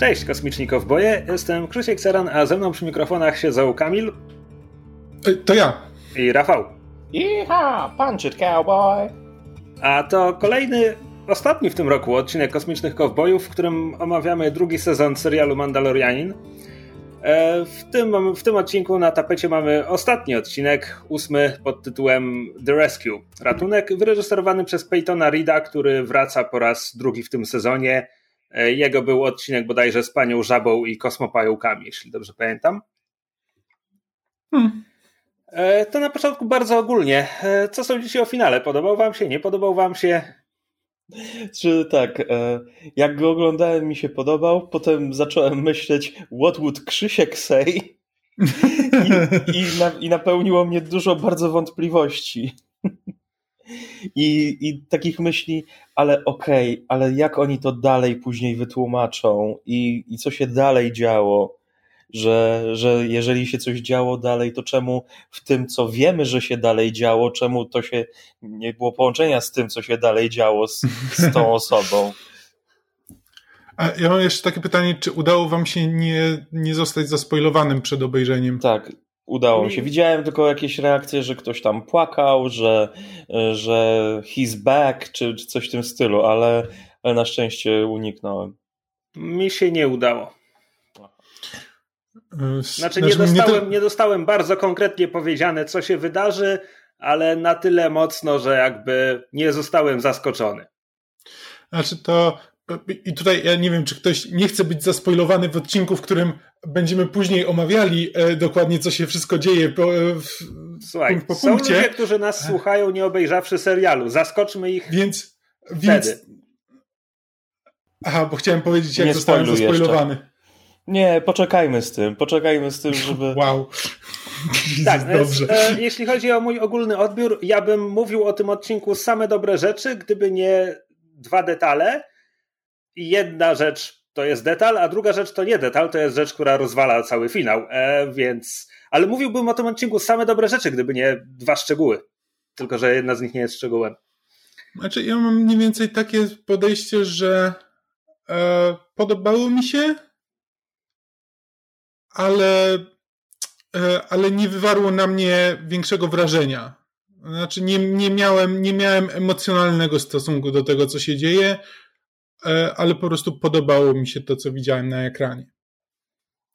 Cześć kosmiczni kowboje, jestem Krzysiek Seran, a ze mną przy mikrofonach siedzą Kamil. To ja. I Rafał. Iha, punch it cowboy. A to kolejny, ostatni w tym roku odcinek Kosmicznych Kowbojów, w którym omawiamy drugi sezon serialu Mandalorianin. E, w tym, w tym odcinku na tapecie mamy ostatni odcinek, ósmy pod tytułem The Rescue. Ratunek wyreżyserowany przez Peytona Rida, który wraca po raz drugi w tym sezonie. E, jego był odcinek bodajże z panią Żabą i kosmopająkami, jeśli dobrze pamiętam. Hmm. E, to na początku bardzo ogólnie. Co sądzicie o finale? Podobał wam się? Nie podobał wam się? Czy tak, e, jak go oglądałem, mi się podobał. Potem zacząłem myśleć, what would Krzysiek say? I, i, na, i napełniło mnie dużo bardzo wątpliwości. I, I takich myśli, ale okej, okay, ale jak oni to dalej później wytłumaczą i, i co się dalej działo? że, że jeżeli się coś działo dalej, to czemu w tym, co wiemy, że się dalej działo, czemu to się nie było połączenia z tym, co się dalej działo z, z tą osobą? A ja mam jeszcze takie pytanie, czy udało wam się nie, nie zostać zaspoilowanym przed obejrzeniem? Tak, udało mi się. Widziałem tylko jakieś reakcje, że ktoś tam płakał, że, że he's back, czy, czy coś w tym stylu, ale, ale na szczęście uniknąłem. Mi się nie udało. Znaczy, znaczy nie, dostałem, nie dostałem bardzo konkretnie powiedziane, co się wydarzy, ale na tyle mocno, że jakby nie zostałem zaskoczony. Znaczy to i tutaj ja nie wiem, czy ktoś nie chce być zaspoilowany w odcinku, w którym będziemy później omawiali e, dokładnie, co się wszystko dzieje po, e, w, Słuchaj, po są ludzie, którzy nas słuchają, nie obejrzawszy serialu. Zaskoczmy ich Więc, więc... Aha, bo chciałem powiedzieć, jak nie zostałem zaspoilowany. Jeszcze. Nie, poczekajmy z tym, poczekajmy z tym, żeby... Wow. tak, dobrze. E, jeśli chodzi o mój ogólny odbiór, ja bym mówił o tym odcinku same dobre rzeczy, gdyby nie dwa detale. Jedna rzecz to jest detal, a druga rzecz to nie detal, to jest rzecz, która rozwala cały finał, e, więc... Ale mówiłbym o tym odcinku same dobre rzeczy, gdyby nie dwa szczegóły. Tylko, że jedna z nich nie jest szczegółem. Znaczy, ja mam mniej więcej takie podejście, że e, podobało mi się, ale, e, ale nie wywarło na mnie większego wrażenia. Znaczy, nie, nie, miałem, nie miałem emocjonalnego stosunku do tego, co się dzieje, ale po prostu podobało mi się to, co widziałem na ekranie.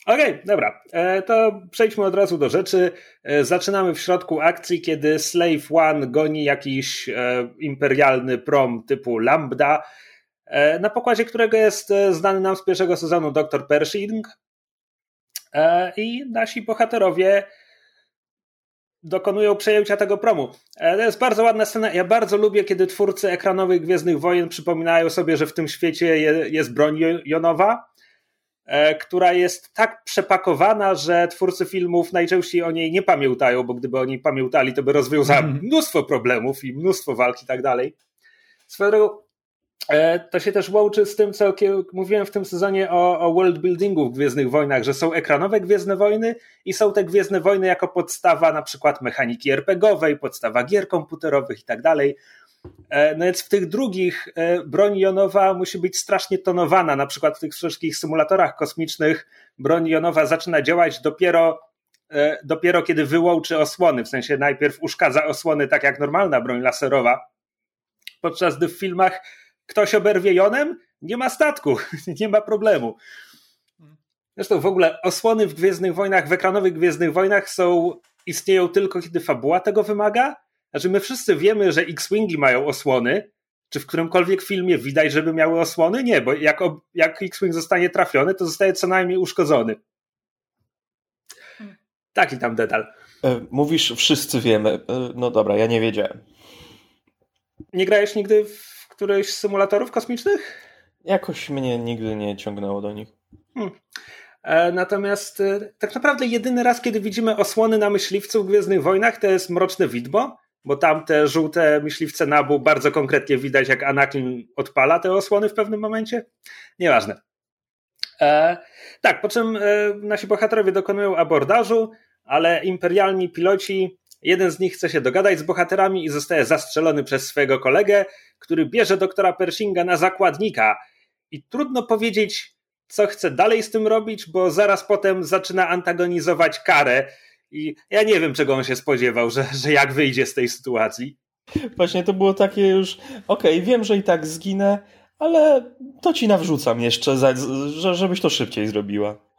Okej, okay, dobra. E, to przejdźmy od razu do rzeczy. Zaczynamy w środku akcji, kiedy Slave One goni jakiś imperialny prom typu Lambda, na pokładzie którego jest znany nam z pierwszego sezonu dr Pershing, E, i nasi bohaterowie dokonują przejęcia tego promu. E, to jest bardzo ładna scena. Ja bardzo lubię, kiedy twórcy ekranowych Gwiezdnych Wojen przypominają sobie, że w tym świecie jest broń jonowa, e, która jest tak przepakowana, że twórcy filmów najczęściej o niej nie pamiętają, bo gdyby o niej pamiętali, to by rozwiązała mhm. mnóstwo problemów i mnóstwo walk i tak dalej. Swoją drogą, to się też łączy z tym, co mówiłem w tym sezonie o, o world buildingu w Gwiezdnych Wojnach, że są ekranowe Gwiezdne Wojny i są te Gwiezdne Wojny jako podstawa na przykład mechaniki RPGowej, podstawa gier komputerowych i tak dalej. E, no więc w tych drugich e, broń jonowa musi być strasznie tonowana, na przykład w tych wszystkich symulatorach kosmicznych broń jonowa zaczyna działać dopiero dopiero kiedy wyłączy osłony, w sensie najpierw uszkadza osłony tak jak normalna broń laserowa, podczas gdy w filmach ktoś oberwie jonem, nie ma statku, nie ma problemu. Zresztą w ogóle osłony w Gwiezdnych Wojnach, w ekranowych Gwiezdnych Wojnach są, istnieją tylko kiedy fabuła tego wymaga. Znaczy my wszyscy wiemy, że X-Wingi mają osłony, czy w którymkolwiek filmie widać, żeby miały osłony? Nie, bo jak, jak X-Wing zostanie trafiony, to zostaje co najmniej uszkodzony. Taki tam detal. E, mówisz, wszyscy wiemy. E, no dobra, ja nie wiedziałem. Nie grałeś nigdy w któryś z symulatorów kosmicznych? Jakoś mnie nigdy nie ciągnęło do nich. Hmm. E, natomiast e, tak naprawdę jedyny raz, kiedy widzimy osłony na myśliwcu w Gwiezdnych Wojnach, to jest Mroczne Widmo, bo tam te żółte myśliwce Nabu bardzo konkretnie widać, jak Anakin odpala te osłony w pewnym momencie. Nieważne. E, tak, po czym e, nasi bohaterowie dokonują abordażu, ale imperialni piloci Jeden z nich chce się dogadać z bohaterami i zostaje zastrzelony przez swojego kolegę, który bierze doktora Pershinga na zakładnika. I trudno powiedzieć, co chce dalej z tym robić, bo zaraz potem zaczyna antagonizować karę i ja nie wiem, czego on się spodziewał, że, że jak wyjdzie z tej sytuacji. Właśnie to było takie już, okej, okay, wiem, że i tak zginę, ale to ci nawrzucam jeszcze, żebyś to szybciej zrobiła.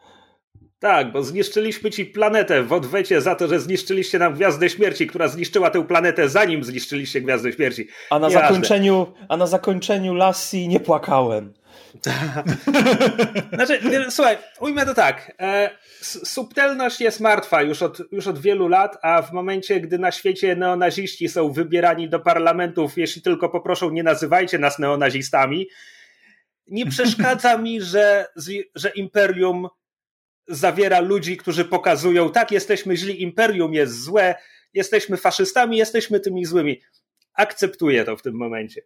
Tak, bo zniszczyliśmy ci planetę w odwecie za to, że zniszczyliście nam Gwiazdę Śmierci, która zniszczyła tę planetę zanim zniszczyliście Gwiazdę Śmierci. A na, zakończeniu, a na zakończeniu Lassie nie płakałem. znaczy, słuchaj, ujmę to tak. E, subtelność jest martwa już od, już od wielu lat, a w momencie, gdy na świecie neonaziści są wybierani do parlamentów, jeśli tylko poproszą, nie nazywajcie nas neonazistami, nie przeszkadza mi, że, że imperium zawiera ludzi, którzy pokazują, tak, jesteśmy źli, imperium jest złe, jesteśmy faszystami, jesteśmy tymi złymi. Akceptuję to w tym momencie.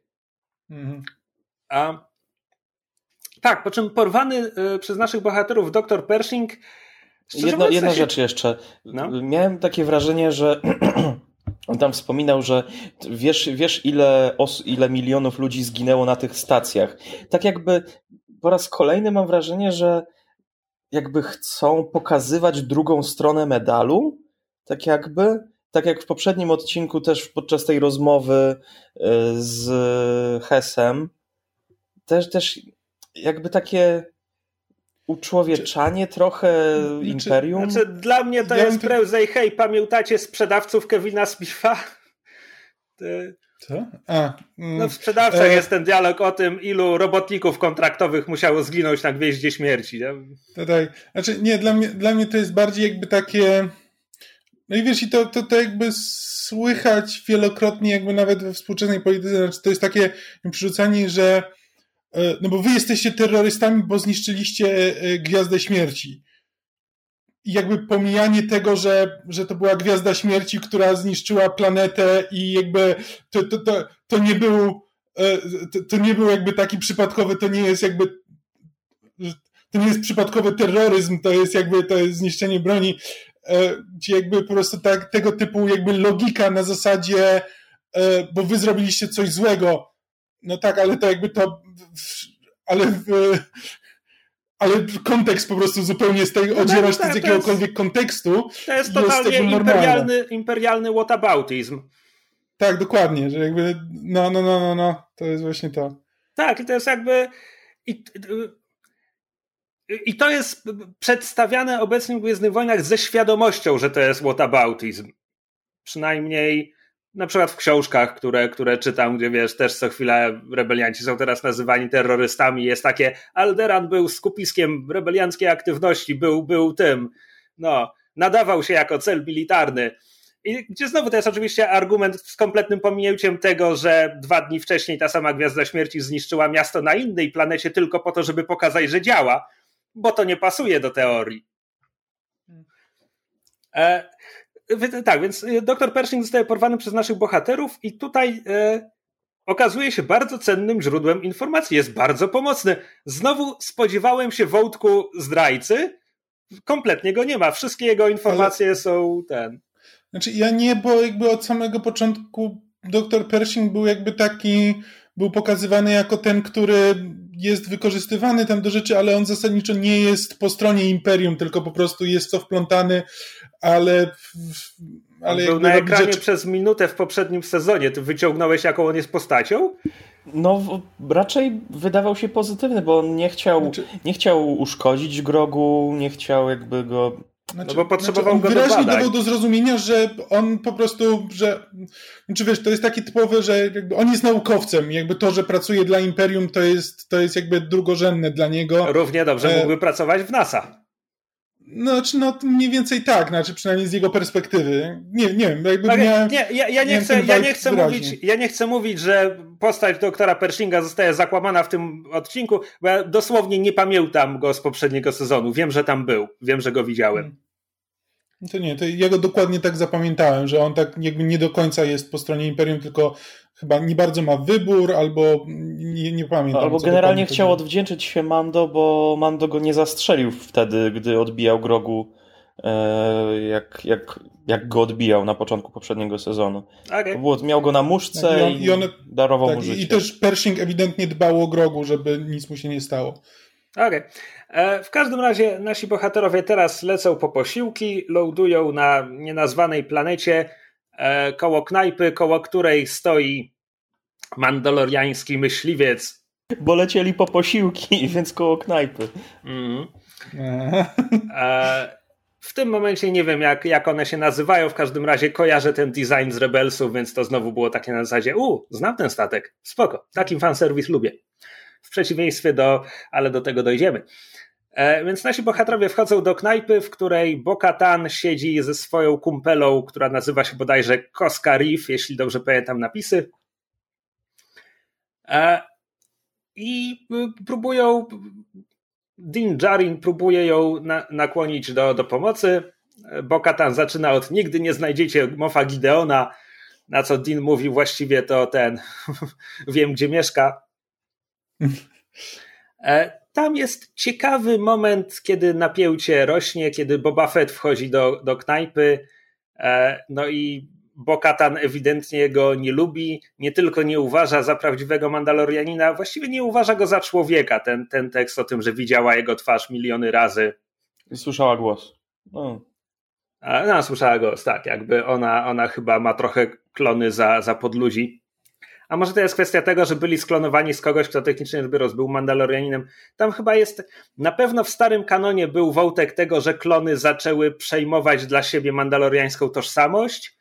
Mhm. A, tak, po czym porwany y, przez naszych bohaterów dr Pershing. Jedna, jedna się... rzecz jeszcze. No? Miałem takie wrażenie, że on tam wspominał, że wiesz, wiesz ile, os, ile milionów ludzi zginęło na tych stacjach. Tak jakby po raz kolejny mam wrażenie, że jakby chcą pokazywać drugą stronę medalu, tak jakby, tak jak w poprzednim odcinku też podczas tej rozmowy y, z Hesem, też, też jakby takie uczłowieczanie znaczy, trochę znaczy, imperium. Znaczy, dla mnie to ja jest to... prędzej, hej, pamiętacie sprzedawców Kevina Smitha? Co? A, mm, no w sprzedawcach e... jest ten dialog o tym, ilu robotników kontraktowych musiało zginąć na Gwieździe Śmierci. Nie? To tak. Znaczy, nie, dla mnie, dla mnie to jest bardziej jakby takie... No i wiesz, i to, to, to jakby słychać wielokrotnie jakby nawet we współczesnej polityce, znaczy to jest takie przerzucanie, że e, no bo wy jesteście terrorystami, bo zniszczyliście e, Gwiazdę Śmierci i jakby pomijanie tego, że, że to była gwiazda śmierci, która zniszczyła planetę i jakby to, to, to, to nie był e, to, to nie był jakby taki przypadkowy, to nie jest jakby to nie jest przypadkowy terroryzm, to jest jakby to jest zniszczenie broni, e, gdzie jakby po prostu tak, tego typu jakby logika na zasadzie, e, bo wy zrobiliście coś złego. No tak, ale to jakby to, ale w, ale kontekst po prostu zupełnie z tej, no odzierasz tak, z jakiegokolwiek jest, kontekstu. To jest totalnie jest imperialny, imperialny whataboutism. Tak, dokładnie, że jakby no, no, no, no, no, to jest właśnie to. Tak, i to jest jakby i, i to jest przedstawiane obecnie w Gwiezdnych Wojnach ze świadomością, że to jest whataboutism. Przynajmniej na przykład w książkach, które, które czytam, gdzie wiesz, też co chwilę rebelianci są teraz nazywani terrorystami, jest takie Alderan był skupiskiem rebelianckiej aktywności, był, był tym, no, nadawał się jako cel militarny. I gdzie znowu to jest oczywiście argument z kompletnym pominięciem tego, że dwa dni wcześniej ta sama Gwiazda Śmierci zniszczyła miasto na innej planecie tylko po to, żeby pokazać, że działa, bo to nie pasuje do teorii. E, tak, więc y, dr Pershing zostaje porwany przez naszych bohaterów i tutaj e, okazuje się bardzo cennym źródłem informacji. Jest bardzo pomocny. Znowu spodziewałem się wątku zdrajcy. Kompletnie go nie ma. Wszystkie jego informacje Ale... są ten. Znaczy ja nie, bo jakby od samego początku dr Pershing był jakby taki, był pokazywany jako ten, który jest wykorzystywany tam do rzeczy, ale on zasadniczo nie jest po stronie imperium, tylko po prostu jest to wplątany, ale. ale był na ekranie rzeczy... przez minutę w poprzednim sezonie. Ty wyciągnąłeś, jaką on jest postacią? No, raczej wydawał się pozytywny, bo on nie chciał, znaczy... nie chciał uszkodzić Grogu, nie chciał jakby go znaczy, no bo potrzebował znaczy go wyraźnie do dawał do zrozumienia, że on po prostu, że znaczy wiesz, to jest takie typowe, że jakby on jest naukowcem jakby to, że pracuje dla Imperium to jest, to jest jakby drugorzędne dla niego. Równie dobrze e... mógłby pracować w NASA. No, znaczy, no mniej więcej tak, znaczy przynajmniej z jego perspektywy. Nie, nie wiem, jakby okay, miałem, nie, ja, ja, nie chcę, ja, nie chcę mówić, ja nie chcę mówić, że postać doktora Pershinga zostaje zakłamana w tym odcinku, bo ja dosłownie nie pamiętam go z poprzedniego sezonu. Wiem, że tam był, wiem, że go widziałem. Hmm. To nie, to ja go dokładnie tak zapamiętałem, że on tak jakby nie do końca jest po stronie Imperium, tylko chyba nie bardzo ma wybór, albo nie, nie pamiętam. Albo generalnie chciał odwdzięczyć się Mando, bo Mando go nie zastrzelił wtedy, gdy odbijał grogu, e, jak, jak, jak go odbijał na początku poprzedniego sezonu. Okay. Było, miał go na muszce tak, i, on, i, one, darował tak, mu życie. I też Pershing ewidentnie dbał o grogu, żeby nic mu się nie stało. Okej. Okay. E, w każdym razie nasi bohaterowie teraz lecą po posiłki, loadują na nienazwanej planecie e, koło knajpy, koło której stoi mandaloriański myśliwiec. Bo lecieli po posiłki, więc koło knajpy. Mm. W tym momencie nie wiem, jak, jak one się nazywają. W każdym razie kojarzę ten design z Rebelsów, więc to znowu było takie na zasadzie: U, znam ten statek. Spoko. Takim fanserwis lubię. W przeciwieństwie do, ale do tego dojdziemy. E, więc nasi bohaterowie wchodzą do knajpy, w której Bokatan siedzi ze swoją kumpelą, która nazywa się bodajże Koska Reef, jeśli dobrze pamiętam napisy. E, I próbują. Din Jarin próbuje ją na, nakłonić do, do pomocy. Bokatan zaczyna od nigdy nie znajdziecie Mofa Gideona, na co Din mówi właściwie to ten wiem gdzie mieszka. E, tam jest ciekawy moment, kiedy napięcie rośnie, kiedy Boba Fett wchodzi do, do knajpy, e, no i Bokatan ewidentnie go nie lubi, nie tylko nie uważa za prawdziwego Mandalorianina, właściwie nie uważa go za człowieka. Ten, ten tekst o tym, że widziała jego twarz miliony razy. I słyszała głos. No. no, słyszała głos, tak. Jakby ona, ona chyba ma trochę klony za, za podludzi. A może to jest kwestia tego, że byli sklonowani z kogoś, kto technicznie biorąc był Mandalorianinem. Tam chyba jest, na pewno w starym kanonie był wątek tego, że klony zaczęły przejmować dla siebie mandaloriańską tożsamość,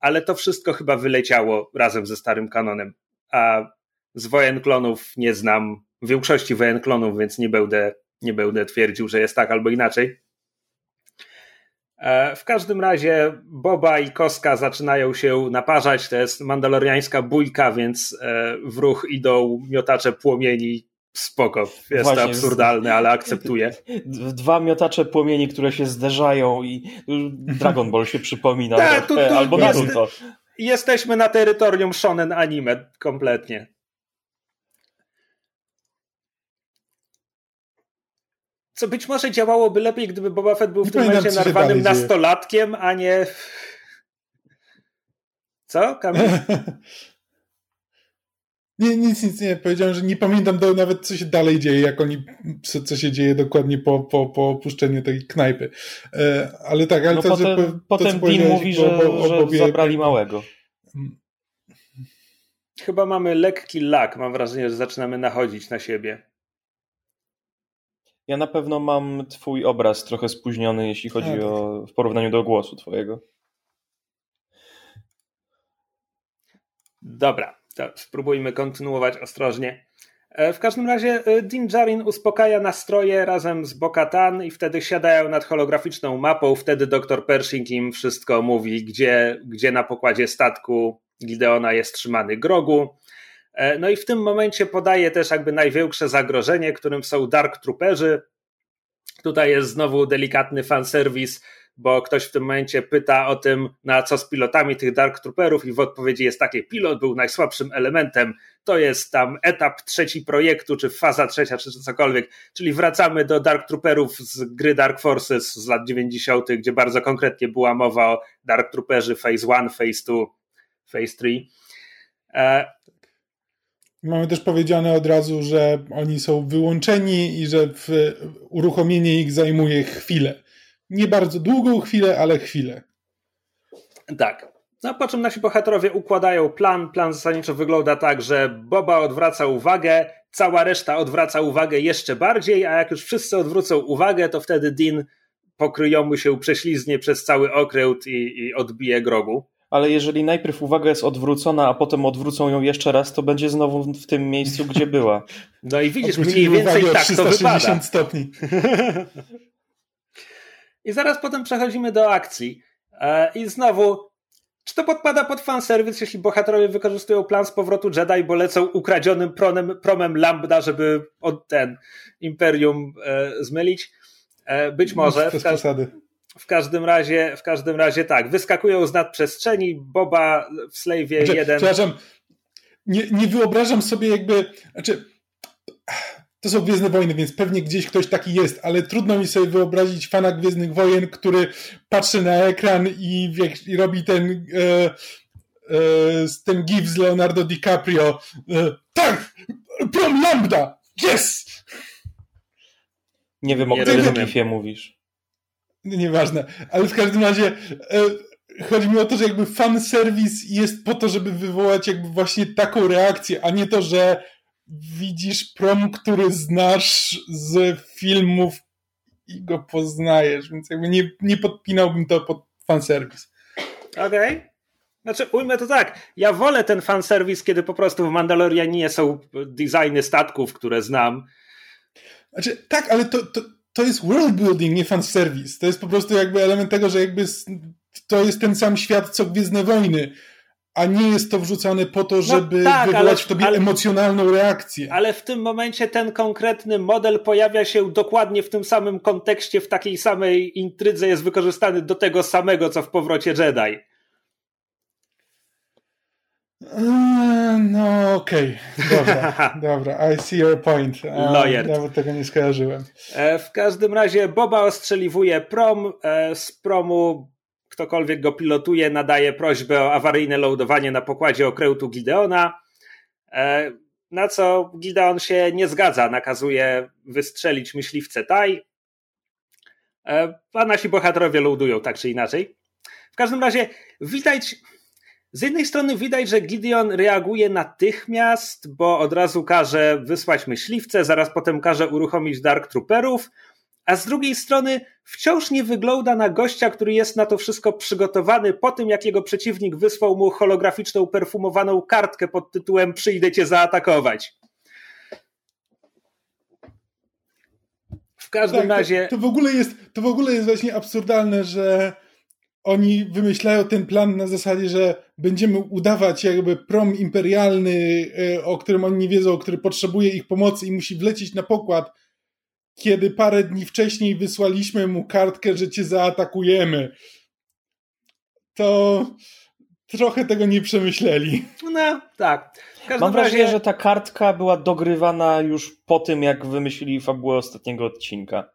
ale to wszystko chyba wyleciało razem ze starym kanonem. A z wojen klonów nie znam większości wojen klonów, więc nie będę, nie będę twierdził, że jest tak albo inaczej. E, w każdym razie Boba i Koska zaczynają się naparzać. To jest mandaloriańska bójka, więc e, w ruch idą miotacze płomieni. Spoko, jest Właśnie, to absurdalne, ale akceptuję. Dwa miotacze płomieni, które się zderzają i Dragon Ball się przypomina. Tak, tu, tu, albo Naruto. Jesteśmy na terytorium shonen anime kompletnie. Co być może działałoby lepiej, gdyby Boba Fett był w nie tym momencie narwanym nastolatkiem, a nie. Co, Kamil? Nie, nic, nic nie. Powiedziałem, że nie pamiętam do, nawet, co się dalej dzieje, jak oni, co, co się dzieje dokładnie po, po, po opuszczeniu tej knajpy. E, ale tak, ale no to, potem, że, potem Dean mówi, że, bo, że obie... zabrali małego. Chyba mamy lekki lak. Mam wrażenie, że zaczynamy nachodzić na siebie. Ja na pewno mam twój obraz trochę spóźniony, jeśli chodzi tak. o w porównaniu do głosu twojego. Dobra, to spróbujmy kontynuować ostrożnie. E, w każdym razie e, Din Djarin uspokaja nastroje razem z Bokatan i wtedy siadają nad holograficzną mapą. Wtedy dr Pershing im wszystko mówi, gdzie, gdzie na pokładzie statku Gideona jest trzymany Grogu. E, no i w tym momencie podaje też jakby największe zagrożenie, którym są Dark Trooperzy. Tutaj jest znowu delikatny fanserwis, bo ktoś w tym momencie pyta o tym, na co z pilotami tych Dark Trooperów i w odpowiedzi jest takie, pilot był najsłabszym elementem, to jest tam etap trzeci projektu, czy faza trzecia, czy cokolwiek, czyli wracamy do Dark Trooperów z gry Dark Forces z lat 90., gdzie bardzo konkretnie była mowa o Dark Trooperzy Phase 1, Phase 2, Phase 3. Mamy też powiedziane od razu, że oni są wyłączeni i że uruchomienie ich zajmuje chwilę. Nie bardzo długą chwilę, ale chwilę. Tak. No, po czym nasi bohaterowie układają plan. Plan zasadniczo wygląda tak, że Boba odwraca uwagę, cała reszta odwraca uwagę jeszcze bardziej, a jak już wszyscy odwrócą uwagę, to wtedy Dean pokryją mu się prześliznie przez cały okręt i, i odbije grogu ale jeżeli najpierw uwaga jest odwrócona, a potem odwrócą ją jeszcze raz, to będzie znowu w tym miejscu, gdzie była. No i widzisz, mniej więcej tak to wypada. stopni. I zaraz potem przechodzimy do akcji. E, I znowu, czy to podpada pod fanserwis, jeśli bohaterowie wykorzystują plan z powrotu Jedi, bo lecą ukradzionym promem, promem Lambda, żeby od ten Imperium e, zmylić? E, być może. Bez przesady. W każdym razie, w każdym razie tak, wyskakują z nadprzestrzeni, Boba w Slave'ie znaczy, jeden. Przepraszam, nie, nie wyobrażam sobie jakby, znaczy to są Gwiezdne Wojny, więc pewnie gdzieś ktoś taki jest, ale trudno mi sobie wyobrazić fana Gwiezdnych Wojen, który patrzy na ekran i, wie, i robi ten e, e, ten gif z Leonardo DiCaprio. E, tak! Prom Lambda! Yes! Nie wiem, o którym klifie mówisz. Nieważne, ale w każdym razie e, chodzi mi o to, że jakby fan serwis jest po to, żeby wywołać jakby właśnie taką reakcję, a nie to, że widzisz prom, który znasz z filmów i go poznajesz, więc jakby nie, nie podpinałbym to pod fanserwis. Okej. Okay. Znaczy, ujmę to tak. Ja wolę ten fanserwis, kiedy po prostu w Mandalorianie są designy statków, które znam. Znaczy, tak, ale to, to, to jest world building, nie fanserwis. To jest po prostu jakby element tego, że jakby to jest ten sam świat, co Gwiezdne Wojny a nie jest to wrzucane po to, no żeby no tak, wywołać ale, w tobie ale, emocjonalną reakcję. Ale w tym momencie ten konkretny model pojawia się dokładnie w tym samym kontekście, w takiej samej intrydze, jest wykorzystany do tego samego, co w powrocie Jedi. Eee, no okej, okay. dobra, dobra, I see your point. Lawyer. Nawet tego nie skojarzyłem. E, w każdym razie Boba ostrzeliwuje prom, e, z promu ktokolwiek go pilotuje nadaje prośbę o awaryjne loadowanie na pokładzie okrętu Gideona, e, na co Gideon się nie zgadza, nakazuje wystrzelić myśliwce Taj, a nasi bohaterowie loadują tak czy inaczej. W każdym razie widać, z jednej strony widać, że Gideon reaguje natychmiast, bo od razu każe wysłać myśliwce, zaraz potem każe uruchomić Dark Trooperów, a z drugiej strony wciąż nie wygląda na gościa, który jest na to wszystko przygotowany po tym, jak jego przeciwnik wysłał mu holograficzną, perfumowaną kartkę pod tytułem Przyjdę cię zaatakować. W każdym tak, razie. To, to, w ogóle jest, to w ogóle jest właśnie absurdalne, że oni wymyślają ten plan na zasadzie, że będziemy udawać jakby prom imperialny, e, o którym oni nie wiedzą, który potrzebuje ich pomocy i musi wlecieć na pokład, kiedy parę dni wcześniej wysłaliśmy mu kartkę, że cię zaatakujemy. To trochę tego nie przemyśleli. No, tak. Mam wrażenie, razie... że ta kartka była dogrywana już po tym, jak wymyślili fabułę ostatniego odcinka.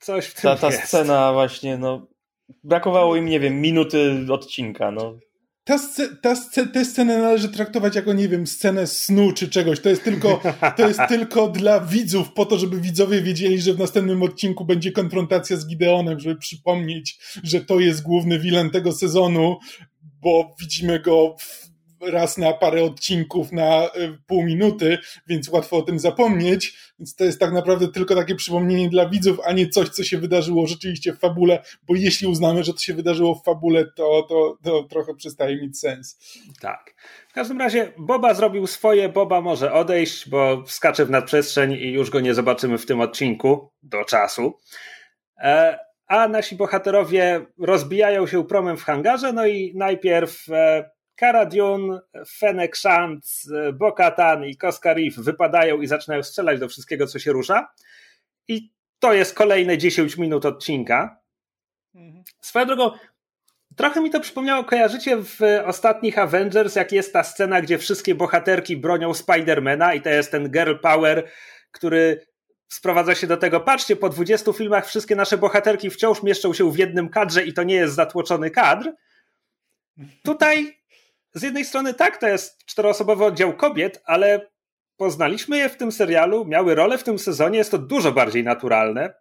Coś w tym Ta, ta jest. scena właśnie, no brakowało im, nie wiem, minuty odcinka, no. Ta, ta, tę scenę należy traktować jako, nie wiem, scenę snu czy czegoś. To jest, tylko, to jest tylko dla widzów, po to, żeby widzowie wiedzieli, że w następnym odcinku będzie konfrontacja z Gideonem, żeby przypomnieć, że to jest główny wilen tego sezonu, bo widzimy go w raz na parę odcinków na y, pół minuty, więc łatwo o tym zapomnieć. Więc to jest tak naprawdę tylko takie przypomnienie dla widzów, a nie coś, co się wydarzyło rzeczywiście w fabule, bo jeśli uznamy, że to się wydarzyło w fabule, to, to, to trochę przestaje mieć sens. Tak. W każdym razie Boba zrobił swoje, Boba może odejść, bo skacze w nadprzestrzeń i już go nie zobaczymy w tym odcinku do czasu. E, a nasi bohaterowie rozbijają się promem w hangarze, no i najpierw Cara Dune, Fennec Shand, Bo-Katan i Koska Reef wypadają i zaczynają strzelać do wszystkiego, co się rusza. I to jest kolejne 10 minut odcinka. Mhm. Swoją drogą, trochę mi to przypomniało, kojarzycie w ostatnich Avengers, jak jest ta scena, gdzie wszystkie bohaterki bronią Spidermana i to jest ten girl power, który sprowadza się do tego, patrzcie, po 20 filmach wszystkie nasze bohaterki wciąż mieszczą się w jednym kadrze i to nie jest zatłoczony kadr. Tutaj z jednej strony tak, to jest czteroosobowy oddział kobiet, ale poznaliśmy je w tym serialu, miały rolę w tym sezonie, jest to dużo bardziej naturalne.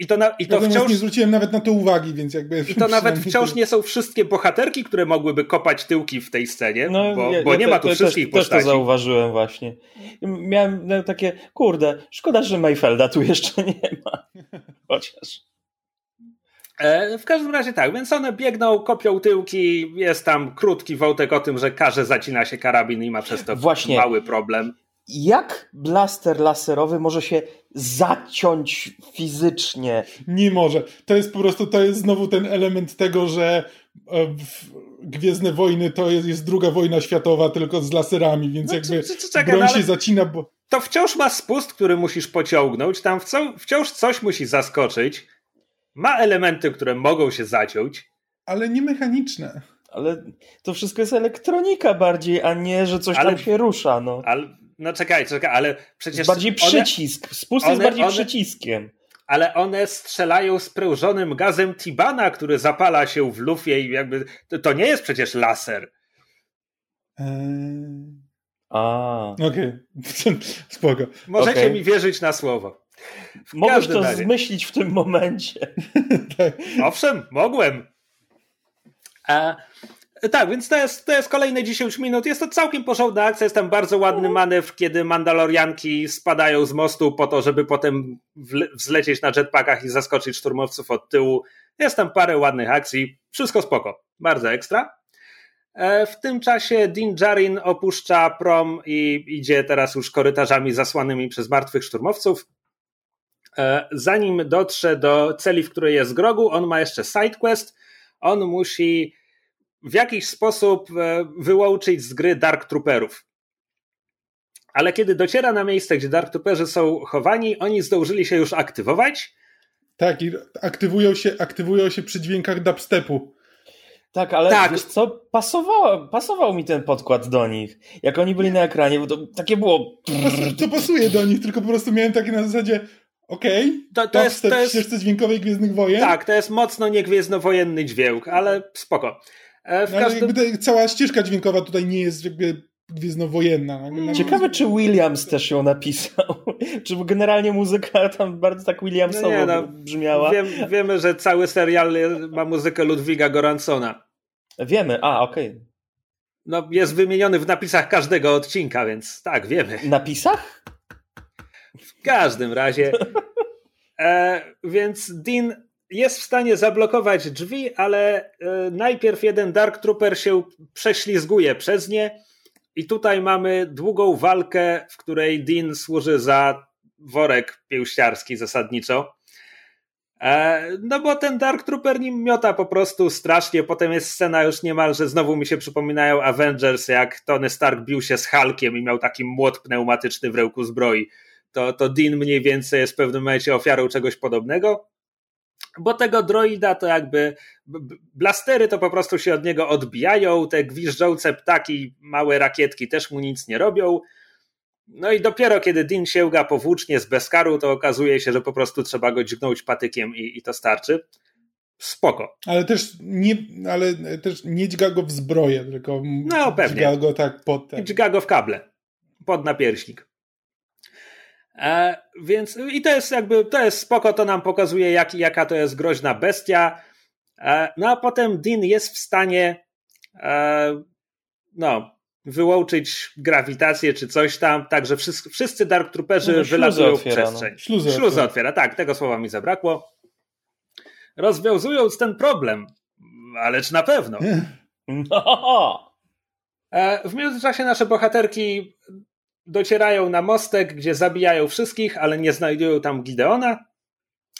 I to, na, i to wciąż. Nie zwróciłem nawet na to uwagi, więc jakby. I to nawet wciąż nie są wszystkie bohaterki, które mogłyby kopać tyłki w tej scenie, no, bo, ja, bo ja nie te, ma tu wszystkich też, postaci. Też to zauważyłem właśnie. Miałem no, takie, kurde, szkoda, że Mayfelda tu jeszcze nie ma. Chociaż. E, w każdym razie tak, więc one biegną, kopią tyłki, jest tam krótki wątek o tym, że każe zacina się karabin i ma przez to Właśnie. mały problem. Jak blaster laserowy może się zaciąć fizycznie? Nie może. To jest po prostu, to jest znowu ten element tego, że e, Gwiezdne Wojny to jest, jest druga wojna światowa, tylko z laserami, więc no, jakby czekaj, broń no, się zacina, bo... To wciąż ma spust, który musisz pociągnąć, tam wciąż coś musi zaskoczyć ma elementy, które mogą się zaciąć. Ale nie mechaniczne. Ale to wszystko jest elektronika bardziej, a nie, że coś ale, tam się rusza. No. Ale, no czekaj, czekaj, ale przecież. Jest bardziej przycisk. Spust one, jest bardziej one, przyciskiem. Ale one strzelają sprężonym gazem Tibana, który zapala się w lufie i jakby. To, to nie jest przecież laser. Eee... A. Okej, okay. spoko. Możecie okay. mi wierzyć na słowo. Mogłeś to razie. zmyślić w tym momencie. tak. Owszem, mogłem. A, tak, więc to jest, to jest kolejne 10 minut. Jest to całkiem porządna akcja. Jest tam bardzo ładny manewr, kiedy Mandalorianki spadają z mostu po to, żeby potem wzlecieć na jetpackach i zaskoczyć szturmowców od tyłu. Jest tam parę ładnych akcji. Wszystko spoko. Bardzo ekstra. E, w tym czasie Din Djarin opuszcza prom i idzie teraz już korytarzami zasłanymi przez martwych szturmowców. E, zanim dotrze do celi, w której jest Grogu, on ma jeszcze sidequest. On musi w jakiś sposób e, wyłączyć z gry Dark Trooperów. Ale kiedy dociera na miejsce, gdzie Dark Trooperzy są chowani, oni zdążyli się już aktywować. Tak, i aktywują się, aktywują się przy dźwiękach dubstepu. Tak, ale tak. wiesz co, pasowało, pasował mi ten podkład do nich. Jak oni byli na ekranie, bo to takie było... To pasuje do nich, tylko po prostu miałem takie na zasadzie okej, okay, to, to jest, to jest ścieżce dźwiękowej Gwiezdnych Wojen. Tak, to jest mocno niegwiezdnowojenny dźwięk, ale spoko. E, w no, każdym... cała ścieżka dźwiękowa tutaj nie jest jakby gwiezdnowojenna. Ciekawe, czy Williams też ją napisał. czy generalnie muzyka tam bardzo tak Williamsowo no nie, no, brzmiała. Wiem, wiemy, że cały serial ma muzykę Ludwiga Goransona. Wiemy, a okej. Okay. No, jest wymieniony w napisach każdego odcinka, więc tak, wiemy. Napisach? W każdym razie. E, więc Dean jest w stanie zablokować drzwi, ale e, najpierw jeden Dark Trooper się prześlizguje przez nie i tutaj mamy długą walkę, w której Dean służy za worek pięściarski zasadniczo. E, no bo ten Dark Trooper nim miota po prostu strasznie. Potem jest scena już niemalże, znowu mi się przypominają Avengers, jak Tony Stark bił się z Hulkiem i miał taki młot pneumatyczny w rełku zbroi. To, to Dean mniej więcej jest w pewnym momencie ofiarą czegoś podobnego bo tego droida to jakby blastery to po prostu się od niego odbijają, te gwiżdżące ptaki, małe rakietki też mu nic nie robią. No i dopiero kiedy Din sięga powłócznie z Beskaru, to okazuje się, że po prostu trzeba go dźgnąć patykiem i, i to starczy. Spoko. Ale też nie, ale też nie dźga go w zbroję, tylko no, pewnie. dźga go tak pod ten. Dźga go w kable, pod napierśnik. E, więc i to jest jakby, to jest spoko, to nam pokazuje jak, jaka to jest groźna bestia. E, no a potem Dean jest w stanie e, no, wyłączyć grawitację czy coś tam, tak że wszyscy, wszyscy Dark Trooperzy no, wylatują w no. przestrzeń. No. Śluzę, śluzę otwiera, tak, tego słowa mi zabrakło. Rozwiązując ten problem, ależ na pewno. No. W międzyczasie nasze bohaterki docierają na mostek, gdzie zabijają wszystkich, ale nie znajdują tam Gideona.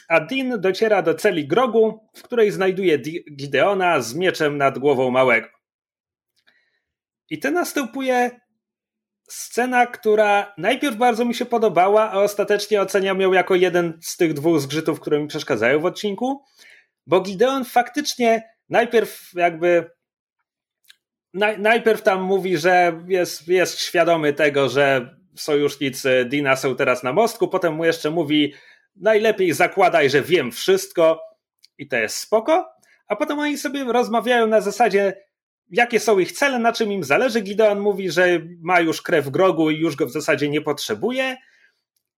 A Dean dociera do celi Grogu, w której znajduje Gideona z mieczem nad głową małego. I tu następuje scena, która najpierw bardzo mi się podobała, a ostatecznie oceniam ją jako jeden z tych dwóch zgrzytów, które mi przeszkadzają w odcinku, bo Gideon faktycznie najpierw jakby najpierw tam mówi, że jest, jest świadomy tego, że sojusznicy Dina są teraz na mostku, potem mu jeszcze mówi najlepiej zakładaj, że wiem wszystko i to jest spoko, a potem oni sobie rozmawiają na zasadzie jakie są ich cele, na czym im zależy. Gideon mówi, że ma już krew grogu i już go w zasadzie nie potrzebuje.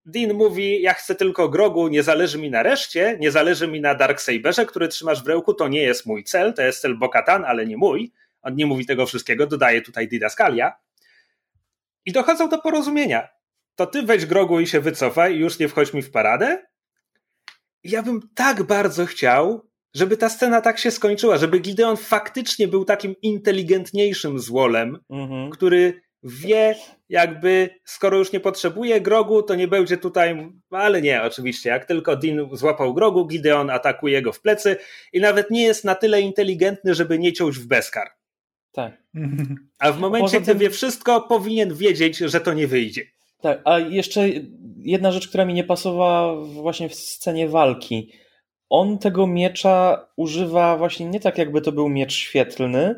Dean mówi, ja chcę tylko grogu, nie zależy mi na reszcie, nie zależy mi na Darksaberze, który trzymasz w rełku, to nie jest mój cel, to jest cel Bokatan, ale nie mój. On nie mówi tego wszystkiego, dodaje tutaj didaskalia. I dochodzą do porozumienia. To ty weź grogu i się wycofaj już nie wchodź mi w paradę. Ja bym tak bardzo chciał, żeby ta scena tak się skończyła, żeby Gideon faktycznie był takim inteligentniejszym złolem, mhm. który wie, jakby skoro już nie potrzebuje grogu, to nie będzie tutaj, ale nie, oczywiście, jak tylko Dean złapał grogu, Gideon atakuje go w plecy i nawet nie jest na tyle inteligentny, żeby nie ciąć w bezkar. Tak. A w momencie, gdy wie wszystko, powinien wiedzieć, że to nie wyjdzie. Tak, a jeszcze jedna rzecz, która mi nie pasowała właśnie w scenie walki. On tego miecza używa właśnie nie tak, jakby to był miecz świetlny,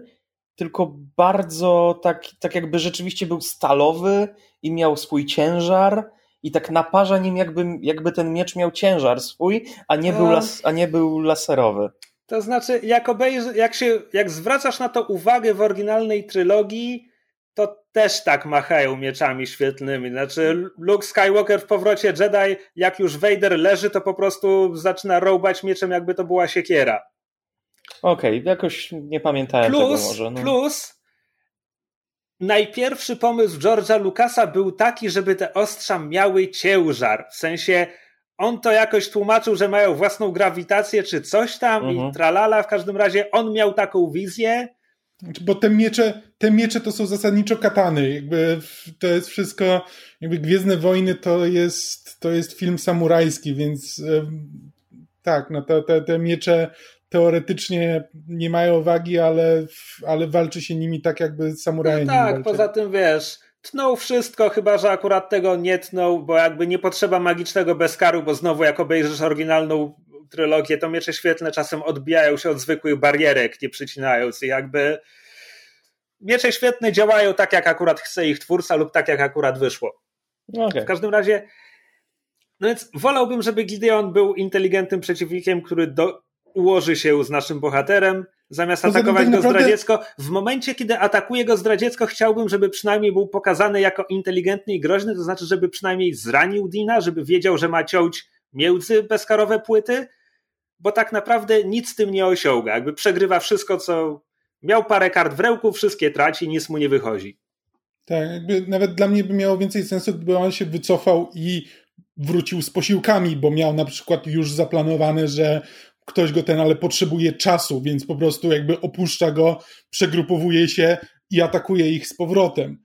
tylko bardzo tak, tak jakby rzeczywiście był stalowy i miał swój ciężar i tak naparza nim jakby, jakby ten miecz miał ciężar swój, a nie, był, las, a nie był laserowy. To znaczy, jak, obejrzy, jak, się, jak zwracasz na to uwagę w oryginalnej trylogii, to też tak machają mieczami świetlnymi. Znaczy, Luke Skywalker w powrocie Jedi, jak już Vader leży, to po prostu zaczyna rąbać mieczem, jakby to była siekiera. Okej, okay, jakoś nie pamiętałem plus, tego może. No. Plus, najpierwszy pomysł George'a Lucasa był taki, żeby te ostrza miały ciężar. W sensie, on to jakoś tłumaczył, że mają własną grawitację czy coś tam mhm. i tralala. W każdym razie on miał taką wizję znaczy, bo te miecze, te miecze to są zasadniczo katany. Jakby to jest wszystko, jakby Gwiezdne Wojny to jest, to jest film samurajski, więc tak, no te, te, te miecze teoretycznie nie mają wagi, ale, ale walczy się nimi tak, jakby samuraje no Tak, poza tym wiesz, tnął wszystko, chyba że akurat tego nie tnął, bo jakby nie potrzeba magicznego bezkaru, bo znowu jak obejrzysz oryginalną trylogię, to miecze świetlne czasem odbijają się od zwykłych barierek, nie przycinając i jakby miecze świetne działają tak, jak akurat chce ich twórca lub tak, jak akurat wyszło. Okay. W każdym razie no więc wolałbym, żeby Gideon był inteligentnym przeciwnikiem, który do, ułoży się z naszym bohaterem, zamiast atakować tak go naprawdę... zdradziecko. W momencie, kiedy atakuje go zdradziecko, chciałbym, żeby przynajmniej był pokazany jako inteligentny i groźny, to znaczy, żeby przynajmniej zranił Dina, żeby wiedział, że ma ciąć między bezkarowe płyty, bo tak naprawdę nic z tym nie osiąga. Jakby przegrywa wszystko, co miał parę kart w ręku, wszystkie traci, nic mu nie wychodzi. Tak, jakby nawet dla mnie by miało więcej sensu, gdyby on się wycofał i wrócił z posiłkami, bo miał na przykład już zaplanowane, że ktoś go ten, ale potrzebuje czasu, więc po prostu jakby opuszcza go, przegrupowuje się i atakuje ich z powrotem.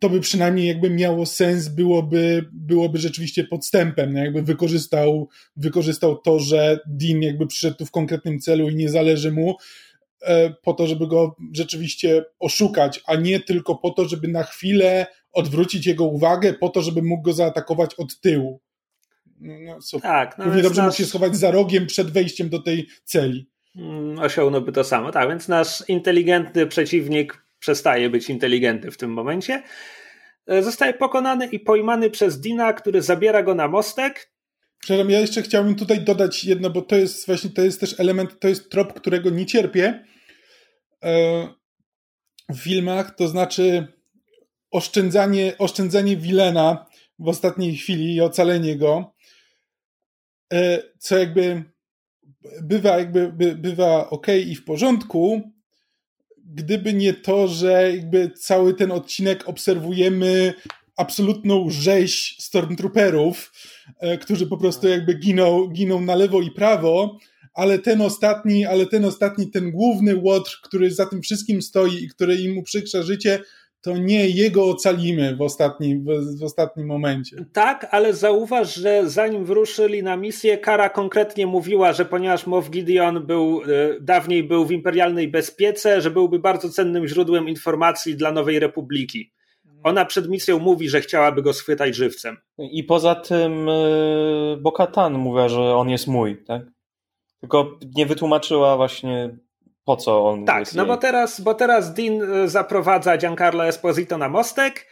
To by przynajmniej jakby miało sens, byłoby, byłoby rzeczywiście podstępem, no jakby wykorzystał, wykorzystał to, że Dean jakby przyszedł tu w konkretnym celu i nie zależy mu, e, po to, żeby go rzeczywiście oszukać, a nie tylko po to, żeby na chwilę odwrócić jego uwagę, po to, żeby mógł go zaatakować od tyłu. No, no. Tak, no Równie dobrze nasz... mógł się schować za rogiem przed wejściem do tej celi. Mm, osiągnąłby to samo, tak, więc nasz inteligentny przeciwnik przestaje być inteligentny w tym momencie. E, zostaje pokonany i pojmany przez Dina, który zabiera go na mostek. Przepraszam, ja jeszcze chciałbym tutaj dodać jedno, bo to jest właśnie, to jest też element, to jest trop, którego nie cierpię e, w filmach, to znaczy oszczędzanie, oszczędzanie Wilena w ostatniej chwili i ocalenie go. E, co jakby bywa jakby bywa ok i w porządku, gdyby nie to, że jakby cały ten odcinek obserwujemy absolutną rzeź stormtrooperów, e, którzy po prostu jakby giną, giną na lewo i prawo, ale ten ostatni, ale ten ostatni, ten główny łotr, który za tym wszystkim stoi i który im uprzykrza życie, to nie jego ocalimy w ostatnim, w, w, ostatnim momencie. Tak, ale zauważ, że zanim wyruszyli na misję, Kara konkretnie mówiła, że ponieważ Moff Gideon był, e, dawniej był w imperialnej bezpiece, że byłby bardzo cennym źródłem informacji dla Nowej Republiki. Ona przed misją mówi, że chciałaby go schwytać żywcem. I poza tym e, Bokatan mówiła, że on jest mój, tak? Tylko nie wytłumaczyła właśnie po co on Tak, jest no jej... bo teraz, bo teraz Dean e, zaprowadza Giancarlo Esposito na mostek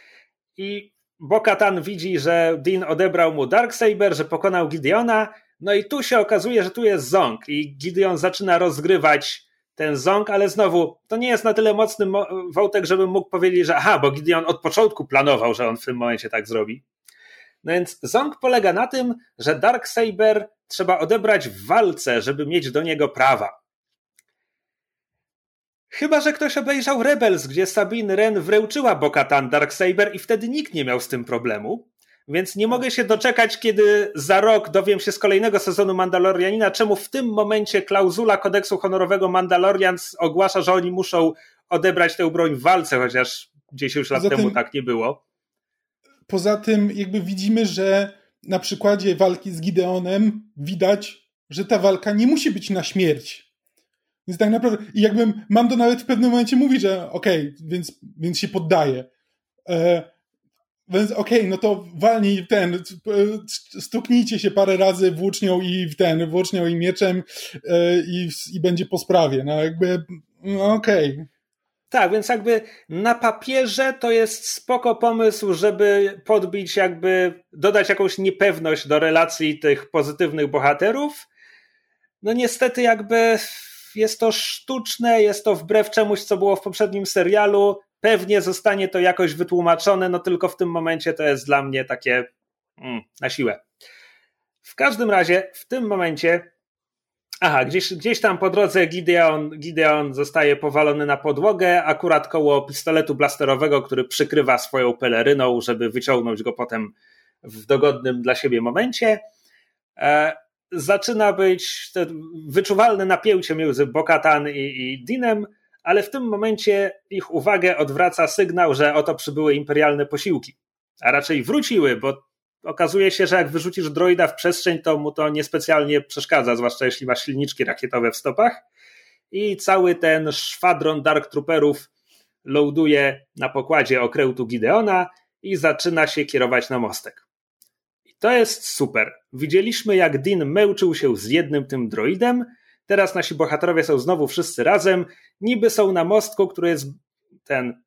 i Bokatan widzi, że Dean odebrał mu Darksaber, że pokonał Gideona, no i tu się okazuje, że tu jest Zong i Gideon zaczyna rozgrywać ten Zong, ale znowu, to nie jest na tyle mocny wątek, żebym mógł powiedzieć, że aha, bo Gideon od początku planował, że on w tym momencie tak zrobi. No więc Zong polega na tym, że Darksaber trzeba odebrać w walce, żeby mieć do niego prawa. Chyba, że ktoś obejrzał Rebels, gdzie Sabine Wren wręczyła Bokatan Darksaber i wtedy nikt nie miał z tym problemu. Więc nie mogę się doczekać, kiedy za rok dowiem się z kolejnego sezonu Mandalorianina, czemu w tym momencie klauzula kodeksu honorowego Mandalorians ogłasza, że oni muszą odebrać tę broń w walce, chociaż 10 lat temu tak nie było. Poza tym, jakby widzimy, że na przykładzie walki z Gideonem widać, że ta walka nie musi być na śmierć więc tak naprawdę, i jakbym, mam to nawet w pewnym momencie mówić, że okej, okay, więc, więc się poddaję. E, więc okej, okay, no to walnij ten, stuknijcie się parę razy włócznią i w ten, włócznią i mieczem e, i, i będzie po sprawie. No jakby, no okej. Okay. Tak, więc jakby na papierze to jest spoko pomysł, żeby podbić jakby, dodać jakąś niepewność do relacji tych pozytywnych bohaterów. No niestety jakby jest to sztuczne, jest to wbrew czemuś, co było w poprzednim serialu. pewnie zostanie to jakoś wytłumaczone, no tylko w tym momencie to jest dla mnie takie mm, na siłę. W każdym razie w tym momencie Aha, gdzieś, gdzieś tam po drodze Gideon, Gideon zostaje powalony na podłogę, akurat koło pistoletu blasterowego, który przykrywa swoją peleryną, żeby wyciągnąć go potem w dogodnym dla siebie momencie. Zaczyna być wyczuwalne napięcie między Bokatan i, i Dinem, ale w tym momencie ich uwagę odwraca sygnał, że oto przybyły imperialne posiłki. A raczej wróciły, bo okazuje się, że jak wyrzucisz droida w przestrzeń, to mu to niespecjalnie przeszkadza, zwłaszcza jeśli ma silniczki rakietowe w stopach. I cały ten szwadron Dark Trooperów loaduje na pokładzie okrętu Gideona i zaczyna się kierować na mostek. To jest super. Widzieliśmy, jak Dean męczył się z jednym tym droidem. Teraz nasi bohaterowie są znowu wszyscy razem. Niby są na mostku, który jest ten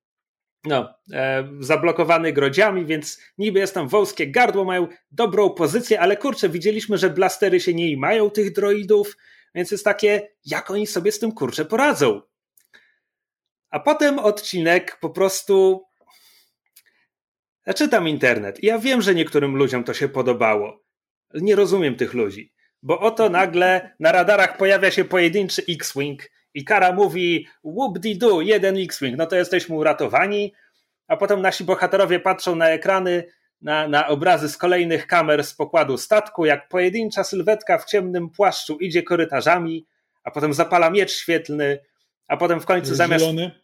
no, e, zablokowany grodziami, więc niby jest tam wąskie gardło, mają dobrą pozycję, ale kurczę, widzieliśmy, że blastery się nie mają tych droidów, więc jest takie, jak oni sobie z tym kurczę poradzą. A potem odcinek po prostu. Ja czytam internet i ja wiem, że niektórym ludziom to się podobało. Nie rozumiem tych ludzi, bo oto nagle na radarach pojawia się pojedynczy X-Wing i Kara mówi whoop-de-doo, jeden X-Wing, no to jesteśmy uratowani, a potem nasi bohaterowie patrzą na ekrany, na, na obrazy z kolejnych kamer z pokładu statku, jak pojedyncza sylwetka w ciemnym płaszczu idzie korytarzami, a potem zapala miecz świetlny, a potem w końcu zamiast... Zielony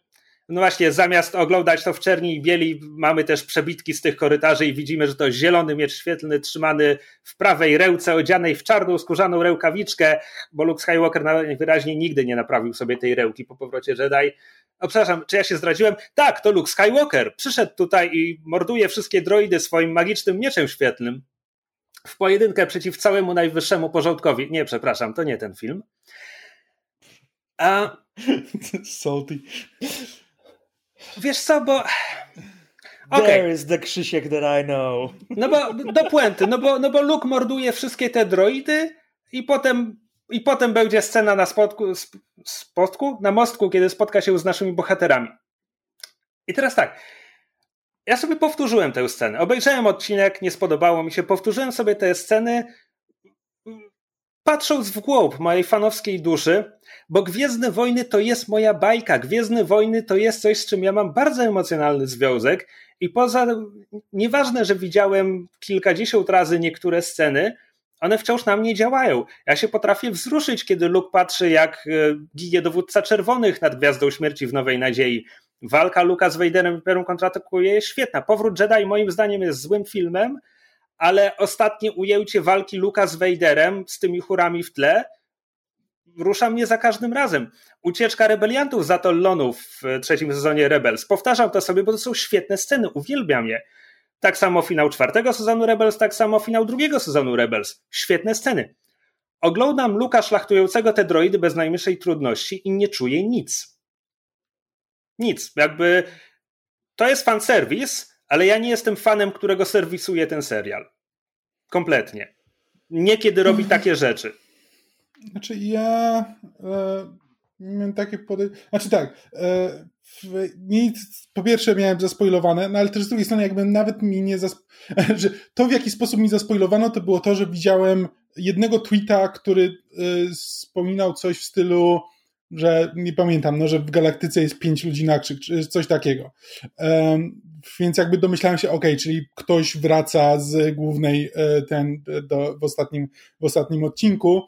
no właśnie, zamiast oglądać to w czerni i bieli, mamy też przebitki z tych korytarzy i widzimy, że to zielony miecz świetlny trzymany w prawej ręce, odzianej w czarną skórzaną rękawiczkę, bo Luke Skywalker najwyraźniej nigdy nie naprawił sobie tej ręki po powrocie Jedi. O, przepraszam, czy ja się zdradziłem? Tak, to Luke Skywalker. Przyszedł tutaj i morduje wszystkie droidy swoim magicznym mieczem świetlnym w pojedynkę przeciw całemu najwyższemu porządkowi. Nie, przepraszam, to nie ten film. A... Salty. Wiesz co, bo... Okay. There is the Krzysiek that I know. No bo do puenty, no bo, no bo Luke morduje wszystkie te droidy i potem, i potem będzie scena na spotku, spotku, na mostku, kiedy spotka się z naszymi bohaterami. I teraz tak, ja sobie powtórzyłem tę scenę. Obejrzałem odcinek, nie spodobało mi się, powtórzyłem sobie te sceny, patrząc w głąb mojej fanowskiej duszy, bo Gwiezdne Wojny to jest moja bajka. Gwiezdne Wojny to jest coś, z czym ja mam bardzo emocjonalny związek i poza, nieważne, że widziałem kilkadziesiąt razy niektóre sceny, one wciąż na mnie działają. Ja się potrafię wzruszyć, kiedy Luke patrzy, jak e, ginie dowódca czerwonych nad Gwiazdą Śmierci w Nowej Nadziei. Walka Luka z Vaderem Imperium kontratakuje świetna. Powrót Jedi moim zdaniem jest złym filmem, ale ostatnie ujęcie walki Luka z Vaderem z tymi chórami w tle rusza mnie za każdym razem. Ucieczka rebeliantów z Atollonu w trzecim sezonie Rebels. Powtarzam to sobie, bo to są świetne sceny, uwielbiam je. Tak samo finał czwartego sezonu Rebels, tak samo finał drugiego sezonu Rebels. Świetne sceny. Oglądam Luka szlachtującego te droidy bez najmniejszej trudności i nie czuję nic. Nic. Jakby to jest fanserwis, ale ja nie jestem fanem, którego serwisuje ten serial. Kompletnie. Nie kiedy robi takie rzeczy. Znaczy ja e, miałem takie podejście. Znaczy tak, e, po pierwsze miałem zaspoilowane, no ale też z drugiej strony jakby nawet mi nie zaspoilowano, że to w jaki sposób mi zaspoilowano to było to, że widziałem jednego tweeta, który e, wspominał coś w stylu że nie pamiętam, no, że w galaktyce jest pięć ludzi na krzyk, czy coś takiego. Um, więc jakby domyślałem się, ok, czyli ktoś wraca z głównej e, ten do, w, ostatnim, w ostatnim odcinku,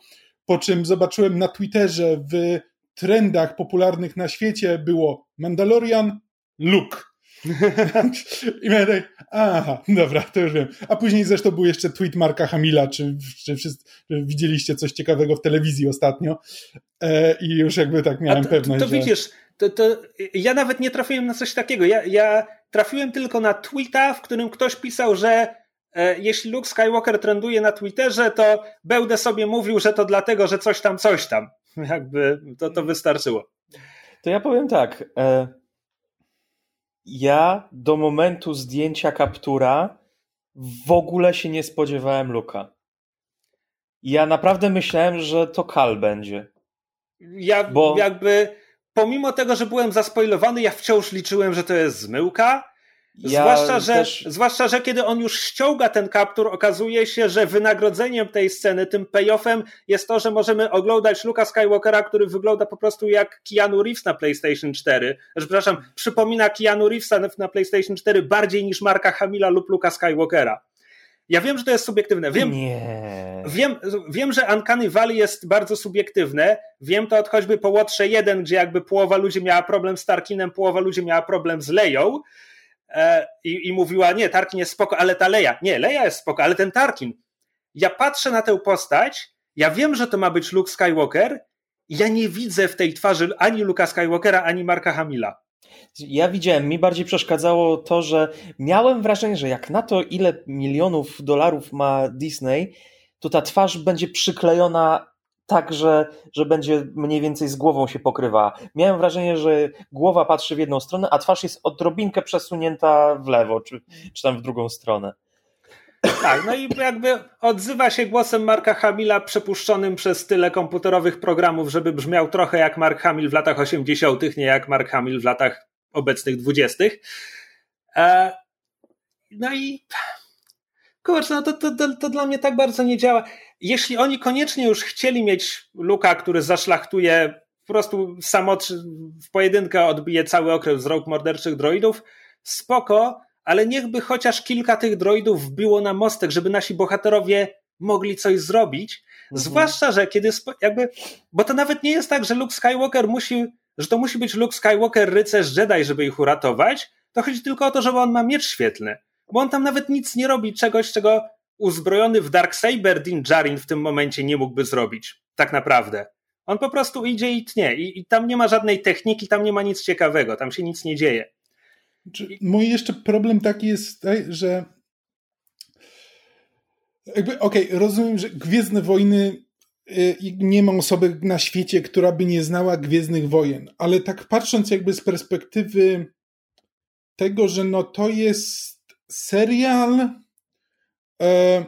po czym zobaczyłem na Twitterze w trendach popularnych na świecie było Mandalorian, Luke. I miałem tak, aha, dobra, to już wiem. A później zresztą był jeszcze tweet Marka Hamila, czy, czy wszyscy czy widzieliście coś ciekawego w telewizji ostatnio. E, I już jakby tak miałem to, pewność, to, to że... widzisz, to, to ja nawet nie trafiłem na coś takiego. Ja, ja trafiłem tylko na tweeta, w którym ktoś pisał, że e, jeśli Luke Skywalker trenduje na Twitterze, to będę sobie mówił, że to dlatego, że coś tam, coś tam. Jakby to, to wystarczyło. To ja powiem tak. E, ja do momentu zdjęcia kaptura w ogóle się nie spodziewałem Luka. Ja naprawdę myślałem, że to Kal będzie. Ja Bo... jakby pomimo tego, że byłem zaspoilowany, ja wciąż liczyłem, że to jest zmyłka. Ja zwłaszcza, że, też... zwłaszcza, że kiedy on już ściąga ten kaptur, okazuje się, że wynagrodzeniem tej sceny, tym payoffem jest to, że możemy oglądać Luka Skywalkera, który wygląda po prostu jak Keanu Reeves na PlayStation 4. Znaczy, przepraszam, przypomina Keanu Reevesa na PlayStation 4 bardziej niż Marka Hamila lub Luka Skywalkera. Ja wiem, że to jest subiektywne. Wiem, nie. wiem, wiem, że Uncanny Valley jest bardzo subiektywne. Wiem to od choćby po Łotrze 1, gdzie jakby połowa ludzi miała problem z Tarkinem, połowa ludzi miała problem z Leją i, i mówiła, nie, Tarkin jest spoko, ale ta Leja. Nie, Leja jest spoko, ale ten Tarkin. Ja patrzę na tę postać, ja wiem, że to ma być Luke Skywalker, ja nie widzę w tej twarzy ani Luka Skywalkera, ani Marka Hamila. Ja widziałem, mi bardziej przeszkadzało to, że miałem wrażenie, że jak na to, ile milionów dolarów ma Disney, to ta twarz będzie przyklejona tak, że, że będzie mniej więcej z głową się pokrywa. Miałem wrażenie, że głowa patrzy w jedną stronę, a twarz jest odrobinkę przesunięta w lewo, czy, czy tam w drugą stronę. Tak, no i jakby odzywa się głosem Marka Hamila przepuszczonym przez tyle komputerowych programów, żeby brzmiał trochę jak Mark Hamill w latach 80., nie jak Mark Hamill w latach obecnych 20. E, no i kurczę, no to, to, to, to dla mnie tak bardzo nie działa. Jeśli oni koniecznie już chcieli mieć Luka, który zaszlachtuje po prostu samot w pojedynkę odbije cały okres z rąk morderczych droidów, spoko, ale niechby chociaż kilka tych droidów wbiło na mostek, żeby nasi bohaterowie mogli coś zrobić. Mhm. Zwłaszcza, że kiedy jakby, bo to nawet nie jest tak, że Luke Skywalker musi, że to musi być Luke Skywalker rycerz Jedi, żeby ich uratować. To chodzi tylko o to, że on ma miecz świetlny. Bo on tam nawet nic nie robi, czegoś, czego uzbrojony w Darksaber Din Djarin w tym momencie nie mógłby zrobić. Tak naprawdę. On po prostu idzie i tnie. I, I tam nie ma żadnej techniki, tam nie ma nic ciekawego, tam się nic nie dzieje. Mój jeszcze problem taki jest, że jakby, okej, okay, rozumiem, że Gwiezdne Wojny y, nie ma osoby na świecie, która by nie znała Gwiezdnych Wojen, ale tak patrząc jakby z perspektywy tego, że no to jest serial e,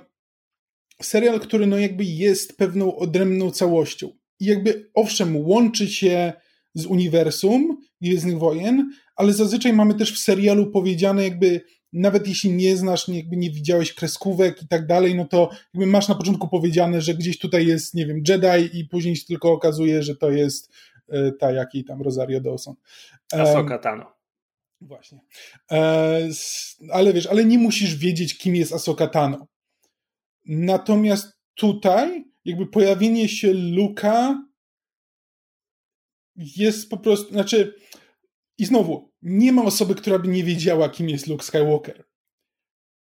serial, który no jakby jest pewną odrębną całością i jakby owszem łączy się z uniwersum Gwiezdnych Wojen, ale zazwyczaj mamy też w serialu powiedziane jakby nawet jeśli nie znasz, jakby nie widziałeś kreskówek i tak dalej, no to jakby masz na początku powiedziane, że gdzieś tutaj jest, nie wiem, Jedi i później się tylko okazuje, że to jest e, ta jakiej tam Rosario Dawson. Ahsoka Tano. Właśnie. E, ale wiesz, ale nie musisz wiedzieć, kim jest Ahsoka Tano. Natomiast tutaj jakby pojawienie się Luka jest po prostu, znaczy i znowu, nie ma osoby, która by nie wiedziała, kim jest Luke Skywalker.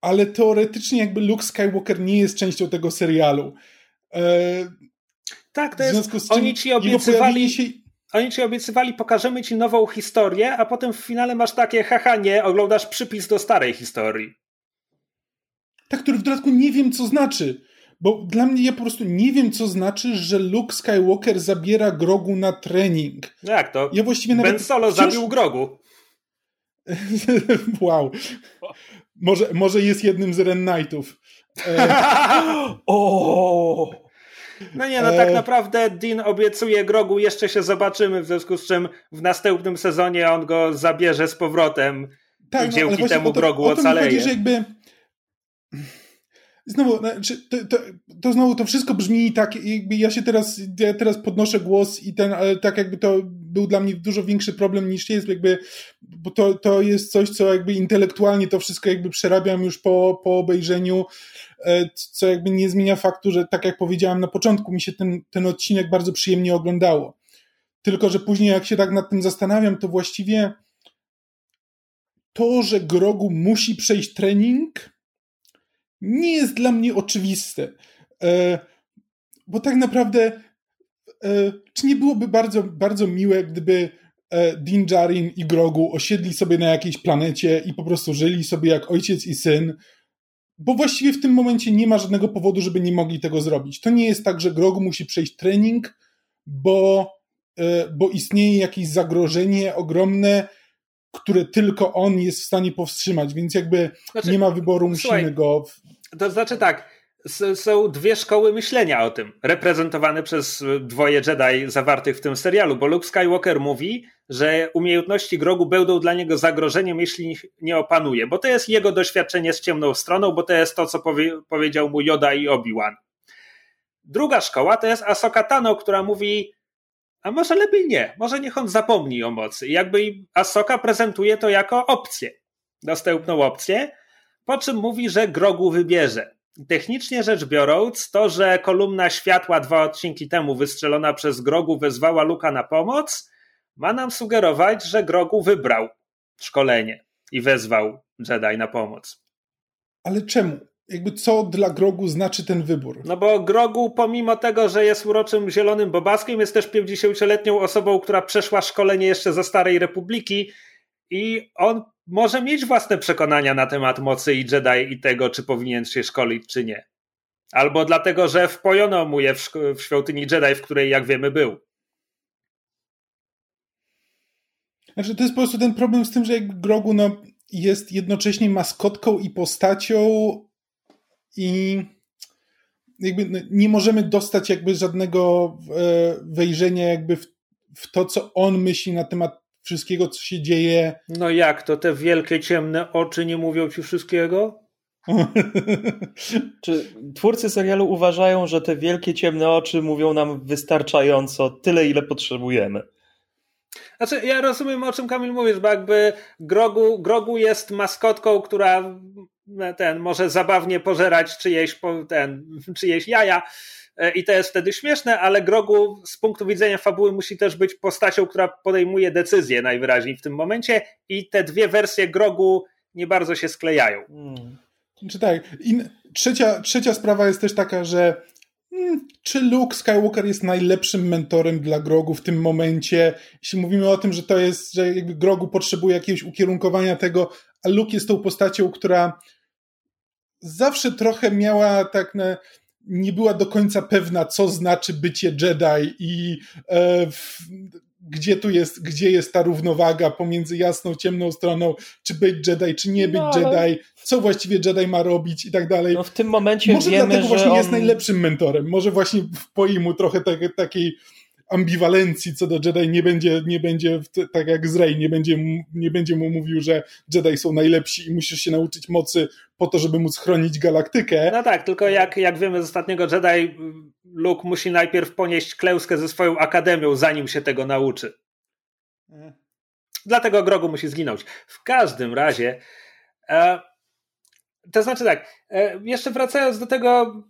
Ale teoretycznie jakby Luke Skywalker nie jest częścią tego serialu. E, tak, to jest, oni ci obiecywali... Się... Oni ci obiecywali, pokażemy ci nową historię, a potem w finale masz takie, haha, nie, oglądasz przypis do starej historii. Tak, który w dodatku nie wiem, co znaczy. Bo dla mnie ja po prostu nie wiem, co znaczy, że Luke Skywalker zabiera Grogu na trening. No jak to? Ja właściwie nawet... Ben Solo wciąż... zabił Grogu. wow. Może, może jest jednym z Ren Knightów. E... o! No nie, no tak e- naprawdę Dean obiecuje Grogu, jeszcze się zobaczymy, w związku z czym w następnym sezonie on go zabierze z powrotem tak, i no, dzięki temu to, Grogu ocaleje. Chodzi, że jakby Znowu, znaczy, to, to, to, znowu to wszystko brzmi tak, jakby ja się teraz, ja teraz podnoszę głos i ten, ale tak jakby to był dla mnie dużo większy problem niż jest, jakby, bo to, to jest coś, co jakby intelektualnie to wszystko jakby przerabiam już po, po obejrzeniu, co jakby nie zmienia faktu, że tak jak powiedziałem na początku, mi się ten, ten odcinek bardzo przyjemnie oglądało. Tylko, że później jak się tak nad tym zastanawiam, to właściwie to, że Grogu musi przejść trening, nie jest dla mnie oczywiste. E, bo tak naprawdę, e, czy nie byłoby bardzo, bardzo miłe, gdyby e, Din Djarin i Grogu osiedli sobie na jakiejś planecie i po prostu żyli sobie jak ojciec i syn, bo właściwie w tym momencie nie ma żadnego powodu, żeby nie mogli tego zrobić. To nie jest tak, że Grogu musi przejść trening, bo, bo istnieje jakieś zagrożenie ogromne, które tylko on jest w stanie powstrzymać, więc jakby znaczy, nie ma wyboru, musimy słuchaj, go. To znaczy tak, są dwie szkoły myślenia o tym, reprezentowane przez dwoje Jedi zawartych w tym serialu, bo Luke Skywalker mówi, że umiejętności Grogu będą dla niego zagrożeniem, jeśli nie opanuje, bo to jest jego doświadczenie z ciemną stroną, bo to jest to, co powie, powiedział mu Yoda i Obi-Wan. Druga szkoła to jest Asoka Tano, która mówi, a może lepiej nie, może niech on zapomni o mocy. I jakby Asoka prezentuje to jako opcję, dostępną opcję, po czym mówi, że Grogu wybierze. Technicznie rzecz biorąc, to, że kolumna światła dwa odcinki temu wystrzelona przez Grogu wezwała Luka na pomoc, ma nam sugerować, że Grogu wybrał szkolenie i wezwał Jedi na pomoc. Ale czemu? Jakby co dla Grogu znaczy ten wybór? No bo Grogu, pomimo tego, że jest uroczym zielonym bobaskiem, jest też 50-letnią osobą, która przeszła szkolenie jeszcze za Starej Republiki i on może mieć własne przekonania na temat mocy i Jedi i tego, czy powinien się szkolić, czy nie. Albo dlatego, że wpojono mu je w, w świątyni Jedi, w której, jak wiemy, był. Znaczy, to jest po prostu ten problem z tym, że Grogu no, jest jednocześnie maskotką i postacią i jakby no, nie możemy dostać jakby żadnego e, wejrzenia jakby w, w to, co on myśli na temat wszystkiego, co się dzieje. No jak to? Te wielkie, ciemne oczy nie mówią ci wszystkiego? Czy twórcy serialu uważają, że te wielkie, ciemne oczy mówią nam wystarczająco tyle, ile potrzebujemy? Znaczy, ja rozumiem, o czym Kamil mówisz, bo jakby Grogu, Grogu jest maskotką, która ten może zabawnie pożerać czyjeś, ten, czyjeś jaja, i to jest wtedy śmieszne, ale Grogu z punktu widzenia fabuły musi też być postacią, która podejmuje decyzje najwyraźniej w tym momencie i te dwie wersje Grogu nie bardzo się sklejają. Hmm. Czy tak. I trzecia, trzecia sprawa jest też taka, że hmm, czy Luke Skywalker jest najlepszym mentorem dla Grogu w tym momencie? Jeśli mówimy o tym, że to jest, że jakby Grogu potrzebuje jakiegoś ukierunkowania tego, a Luke jest tą postacią, która zawsze trochę miała tak na, nie była do końca pewna, co znaczy bycie Jedi i e, w, gdzie tu jest, gdzie jest ta równowaga pomiędzy jasną, ciemną stroną, czy być Jedi, czy nie być no. Jedi, co właściwie Jedi ma robić i tak dalej. No w tym momencie Może wiemy, dlatego właśnie on... jest najlepszym mentorem. Może właśnie wpoi mu trochę tak, takiej ambiwalencji co do Jedi nie będzie, nie będzie tak jak z Rey, nie będzie, nie będzie mu mówił, że Jedi są najlepsi i musisz się nauczyć mocy po to, żeby móc chronić galaktykę. No tak, tylko jak, jak wiemy z ostatniego Jedi, Luke musi najpierw ponieść klęskę ze swoją akademią, zanim się tego nauczy. Dlatego Grogu musi zginąć. W każdym razie, e, to znaczy tak, e, jeszcze wracając do tego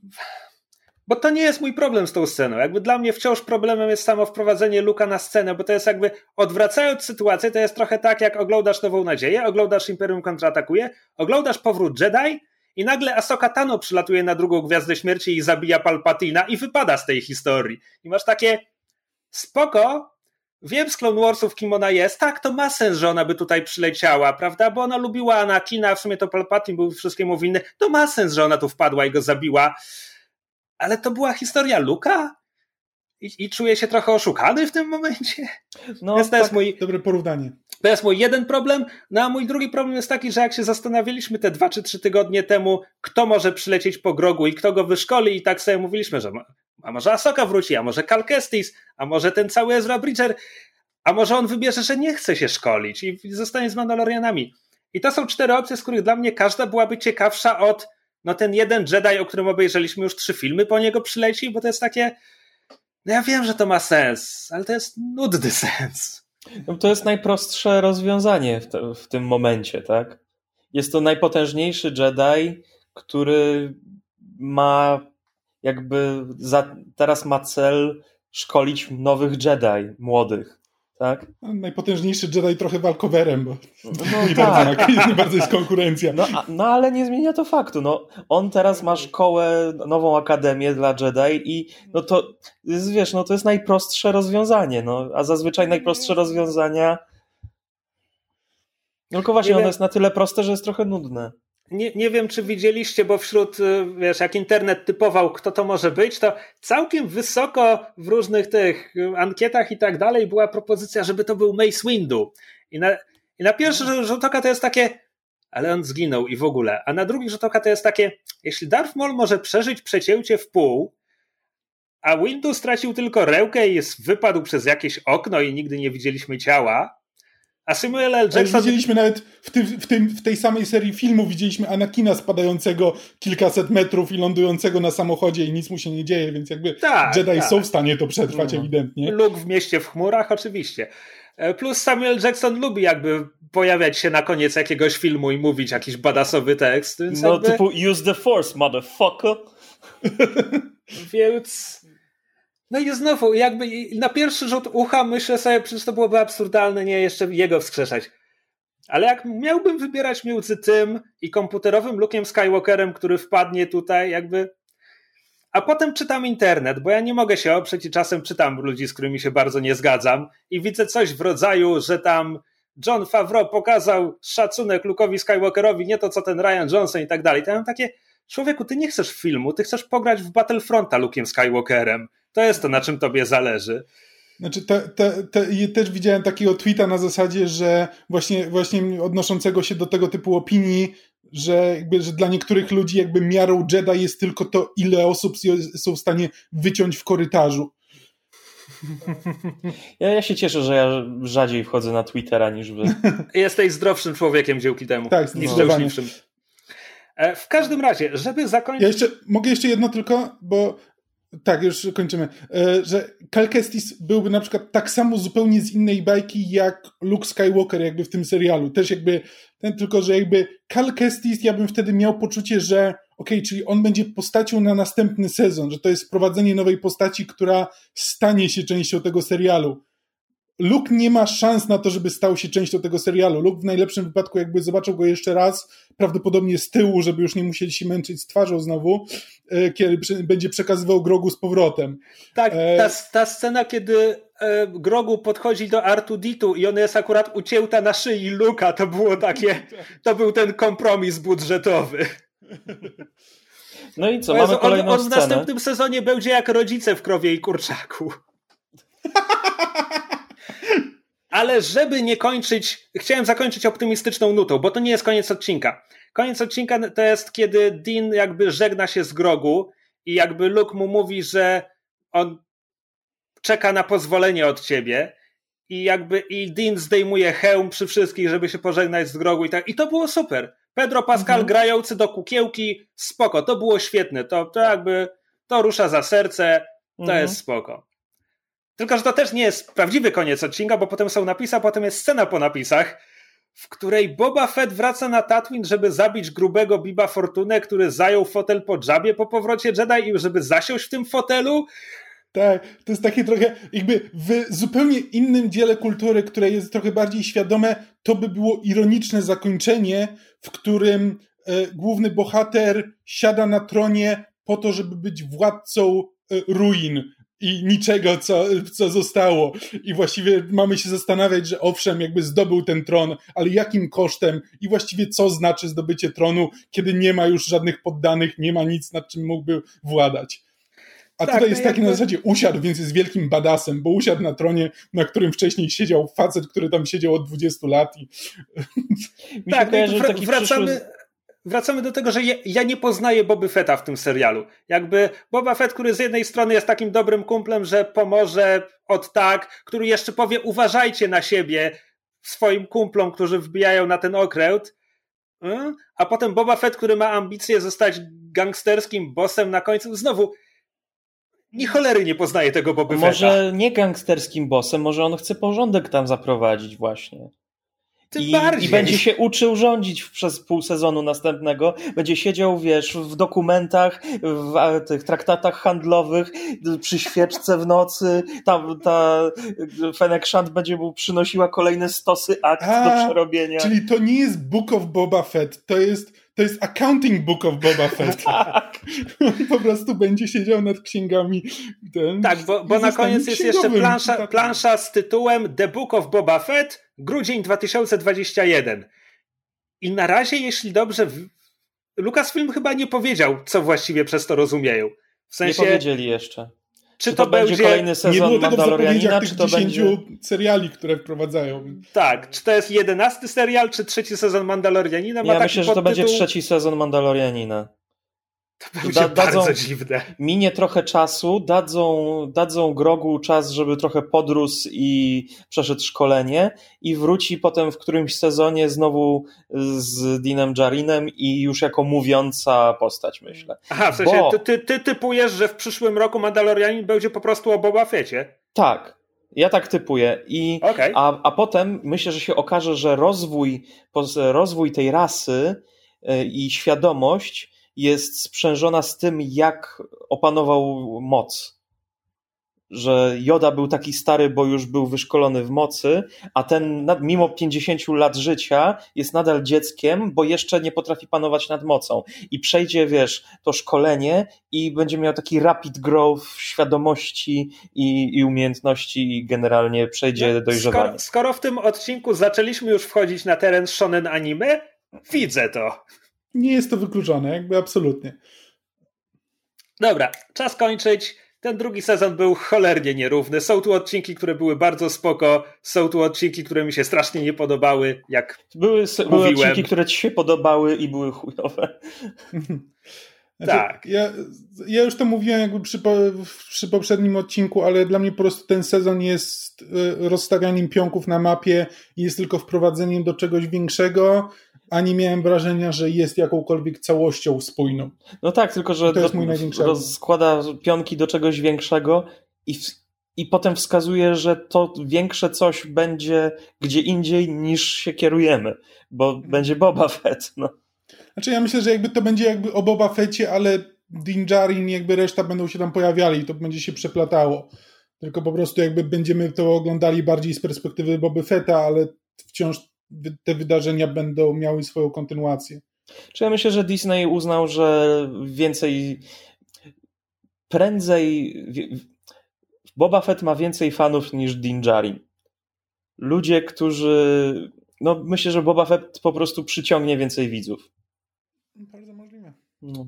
bo to nie jest mój problem z tą sceną. Jakby dla mnie wciąż problemem jest samo wprowadzenie Luka na scenę, bo to jest jakby, odwracając sytuację, to jest trochę tak, jak oglądasz Nową Nadzieję, oglądasz Imperium kontratakuje, oglądasz Powrót Jedi i nagle Asoka Tano przylatuje na drugą Gwiazdę Śmierci i zabija Palpatina i wypada z tej historii. I masz takie, spoko, Wiem z Clone Warsów, kim ona jest. Tak, to ma sens, że ona by tutaj przyleciała, prawda? Bo ona lubiła Anakina, w sumie to Palpatine był wszystkiemu winny. To ma sens, że ona tu wpadła i go zabiła ale to była historia Luka? I, i czuję się trochę oszukany w tym momencie. No, Więc to tak, jest mój, dobre porównanie. To jest mój jeden problem. No a mój drugi problem jest taki, że jak się zastanawialiśmy te dwa czy trzy tygodnie temu, kto może przylecieć po grogu i kto go wyszkoli, i tak sobie mówiliśmy, że a może Asoka wróci, a może Cal Kestis, a może ten cały Ezra Bridger, a może on wybierze, że nie chce się szkolić i zostanie z Mandalorianami. I to są cztery opcje, z których dla mnie każda byłaby ciekawsza od no ten jeden Jedi, o którym obejrzeliśmy już trzy filmy, po niego przyleci, bo to jest takie. No ja wiem, że to ma sens, ale to jest nudny sens. No to jest najprostsze rozwiązanie w, te, w tym momencie, tak? Jest to najpotężniejszy Jedi, który ma jakby za, teraz ma cel szkolić nowych Jedi, młodych tak? No, najpotężniejszy Jedi trochę walkowerem, bo no, nie, tak. bardzo, nie bardzo jest konkurencja. No, no, ale nie zmienia to faktu. No, on teraz ma szkołę, nową akademię dla Jedi i no to jest, wiesz, no to jest najprostsze rozwiązanie, no, a zazwyczaj najprostsze rozwiązania no, tylko właśnie, ono jest na tyle proste, że jest trochę nudne nie, nie wiem, czy widzieliście, bo wśród, y, wiesz, jak internet typował, kto to może być, to całkiem wysoko w różnych tych y, ankietach i tak dalej była propozycja, żeby to był Mace Windu. I na, i na pierwszy rzut oka to jest takie, ale on zginął i w ogóle. A na drugi rzut oka to jest takie, jeśli Darth Maul może przeżyć przecięcie w pół, a Windu stracił tylko rękę i jest, wypadł przez jakieś okno i nigdy nie widzieliśmy ciała, a Samuel L. Jackson... Widzieliśmy nawet w, tym, w, tym, w tej samej serii filmu widzieliśmy Anakina spadającego kilkaset metrów i lądującego na samochodzie i nic mu się nie dzieje, więc jakby tak, Jedi tak. są w stanie to przetrwać no. ewidentnie. Luke w mieście w chmurach oczywiście. E, plus Samuel Jackson lubi jakby pojawiać się na koniec jakiegoś filmu i mówić jakiś badasowy tekst. No jakby... typu use the force, motherfucker. więc... No i znowu, jakby na pierwszy rzut ucha myślę sobie, przecież to byłoby absurdalne, nie jeszcze jego wskrzeszać. Ale jak miałbym wybierać między tym i komputerowym Luke'em Skywalkerem, który wpadnie tutaj, jakby. A potem czytam internet, bo ja nie mogę się oprzeć i czasem czytam ludzi, z którymi się bardzo nie zgadzam i widzę coś w rodzaju, że tam John Favreau pokazał szacunek Luke'owi Skywalkerowi, nie to co ten Ryan Johnson i tak dalej. To ja mam takie, człowieku, ty nie chcesz filmu, ty chcesz pograć w Battlefronta Luke'em Skywalkerem. To jest to, na czym tobie zależy. Znaczy, te, te, te, też widziałem takiego tweeta na zasadzie, że właśnie, właśnie odnoszącego się do tego typu opinii, że, jakby, że dla niektórych ludzi jakby miarą Jedi jest tylko to, ile osób są w stanie wyciąć w korytarzu. Ja, ja się cieszę, że ja rzadziej wchodzę na Twittera niż wy. Jesteś zdrowszym człowiekiem dzięki temu. Tak, niż. E, w każdym razie, żeby zakończyć. Ja jeszcze, mogę jeszcze jedno tylko, bo tak, już kończymy. E, że Cal Kestis byłby na przykład tak samo zupełnie z innej bajki jak Luke Skywalker jakby w tym serialu. Też jakby ten tylko, że jakby Cal Kestis ja bym wtedy miał poczucie, że okej, okay, czyli on będzie postacią na następny sezon, że to jest wprowadzenie nowej postaci, która stanie się częścią tego serialu. Luke nie ma szans na to, żeby stał się częścią tego serialu. Luke w najlepszym wypadku jakby zobaczył go jeszcze raz, prawdopodobnie z tyłu, żeby już nie musieli się męczyć z twarzą znowu, e, kiedy będzie przekazywał Grogu z powrotem. Tak, e, ta, ta scena, kiedy e, Grogu podchodzi do Artuditu i ona jest akurat ucięta na szyi Luka, to było takie, to był ten kompromis budżetowy. No i co, mamy kolejną on, on w następnym sezonie będzie jak rodzice w krowie i kurczaku. Ale żeby nie kończyć, chciałem zakończyć optymistyczną nutą, bo to nie jest koniec odcinka. Koniec odcinka to jest, kiedy Dean jakby żegna się z Grogu i jakby Luke mu mówi, że on czeka na pozwolenie od ciebie i jakby i Dean zdejmuje hełm przy wszystkich, żeby się pożegnać z Grogu i tak. I to było super. Pedro Pascal mhm. grający do kukiełki, spoko, to było świetne. To, to jakby to rusza za serce, to mhm. jest spoko. Tylko, że to też nie jest prawdziwy koniec odcinka, bo potem są napisy, a potem jest scena po napisach, w której Boba Fett wraca na Tatooine, żeby zabić grubego Biba Fortunę, który zajął fotel po dżabie po powrocie Jedi i żeby zasiąść w tym fotelu. Tak, to jest takie trochę, jakby w zupełnie innym dziele kultury, które jest trochę bardziej świadome, to by było ironiczne zakończenie, w którym e, główny bohater siada na tronie po to, żeby być władcą e, ruin, i niczego, co, co zostało. I właściwie mamy się zastanawiać, że owszem, jakby zdobył ten tron, ale jakim kosztem i właściwie co znaczy zdobycie tronu, kiedy nie ma już żadnych poddanych, nie ma nic, nad czym mógłby władać. A tak, tutaj jest taki jakby... na zasadzie usiadł, więc jest wielkim badasem, bo usiadł na tronie, na którym wcześniej siedział facet, który tam siedział od 20 lat. I... tak, wr- wracamy, przyszły wracamy do tego, że ja, ja, nie poznaję Boby Fetta w tym serialu. Jakby Boba Fett, który z jednej strony jest takim dobrym kumplem, że pomoże od tak, który jeszcze powie uważajcie na siebie swoim kumplom, którzy wbijają na ten okręt, hmm? a potem Boba Fett, który ma ambicje zostać gangsterskim bossem na końcu, znowu ni cholery nie poznaje tego Boby Fetta. Może nie gangsterskim bossem, może on chce porządek tam zaprowadzić właśnie. Tym I, bardziej. I będzie się uczył rządzić przez pół sezonu następnego. Będzie siedział, wiesz, w dokumentach, w tych traktatach handlowych, przy świeczce w nocy. Tam ta Fennec Shand będzie mu przynosiła kolejne stosy akt A, do przerobienia. Czyli to nie jest Book of Boba Fett, to jest to jest Accounting Book of Boba Fett. tak. On po prostu będzie siedział nad księgami. Ten, tak, bo, bo na koniec jest jeszcze plansza, plansza z tytułem The Book of Boba Fett, grudzień 2021. I na razie, jeśli dobrze, Lucasfilm chyba nie powiedział, co właściwie przez to rozumieją. W sensie... Nie powiedzieli jeszcze. Czy, czy to, to, będzie kolejny sezon nie było tego Mandalorianina, czy to 10 będzie... seriali, które wprowadzają. Tak, czy to jest jedenasty serial, czy trzeci sezon Mandalorianina? Ma ja myślę, że to będzie trzeci sezon Mandalorianina. To będzie da, dadzą, bardzo dziwne. Minie trochę czasu, dadzą, dadzą Grogu czas, żeby trochę podrósł i przeszedł szkolenie i wróci potem w którymś sezonie znowu z Dinem Jarinem i już jako mówiąca postać, myślę. Aha, w sensie Bo... ty, ty, ty typujesz, że w przyszłym roku Mandalorianin będzie po prostu o Boba Fecie? Tak, ja tak typuję. I, okay. a, a potem myślę, że się okaże, że rozwój, rozwój tej rasy y, i świadomość jest sprzężona z tym, jak opanował moc. Że Joda był taki stary, bo już był wyszkolony w mocy, a ten mimo 50 lat życia jest nadal dzieckiem, bo jeszcze nie potrafi panować nad mocą. I przejdzie, wiesz, to szkolenie i będzie miał taki rapid growth świadomości i, i umiejętności i generalnie przejdzie no, dojrzewanie. Skoro, skoro w tym odcinku zaczęliśmy już wchodzić na teren shonen anime, widzę to nie jest to wykluczone, jakby absolutnie. Dobra, czas kończyć. Ten drugi sezon był cholernie nierówny. Są tu odcinki, które były bardzo spoko, są tu odcinki, które mi się strasznie nie podobały, jak były, były odcinki, które ci się podobały i były chujowe. Znaczy, tak. Ja, ja już to mówiłem jakby przy, przy poprzednim odcinku, ale dla mnie po prostu ten sezon jest y, rozstawianiem pionków na mapie i jest tylko wprowadzeniem do czegoś większego ani miałem wrażenia, że jest jakąkolwiek całością spójną. No tak, tylko że to jest mój największy rozkłada pionki do czegoś większego i, i potem wskazuje, że to większe coś będzie gdzie indziej niż się kierujemy, bo będzie Boba Fett. No. Znaczy ja myślę, że jakby to będzie jakby o Boba Fetcie, ale Din Djarin jakby reszta będą się tam pojawiali i to będzie się przeplatało. Tylko po prostu jakby będziemy to oglądali bardziej z perspektywy Boba Fetta, ale wciąż te wydarzenia będą miały swoją kontynuację. Czy ja myślę, że Disney uznał, że więcej prędzej Boba Fett ma więcej fanów niż Din Djarin. Ludzie, którzy no myślę, że Boba Fett po prostu przyciągnie więcej widzów. Bardzo możliwe. No.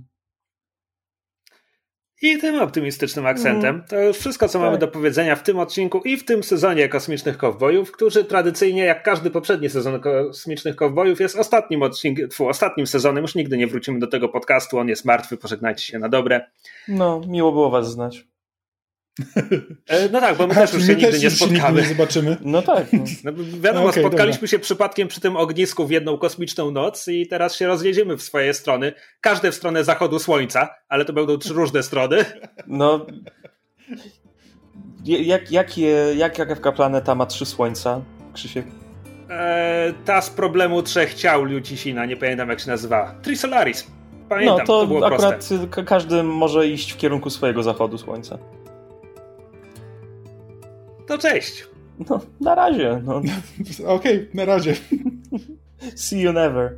I tym optymistycznym akcentem mm. to już wszystko, co mamy tak. do powiedzenia w tym odcinku i w tym sezonie Kosmicznych Kowbojów, który tradycyjnie, jak każdy poprzedni sezon Kosmicznych Kowbojów, jest ostatnim odcinkiem, tfu, ostatnim sezonem. Już nigdy nie wrócimy do tego podcastu, on jest martwy, pożegnajcie się na dobre. No, miło było was znać. E, no tak, bo my A, też już się nigdy nie spotkamy. Nie zobaczymy. No tak. No. No, wiadomo, okay, spotkaliśmy dobra. się przypadkiem przy tym ognisku w jedną kosmiczną noc i teraz się rozjedziemy w swoje strony. Każde w stronę zachodu słońca, ale to będą trzy różne strony. No. Jak, jak, jak, jaka planeta ma trzy słońca, Krzysiek? E, ta z problemu trzech ciał Lucisina, nie pamiętam jak się nazywa. Trisolaris. Pamiętam, no to, to akurat proste. każdy może iść w kierunku swojego zachodu słońca. To cześć. No, na razie. No. Okej, okay, na razie. See you never.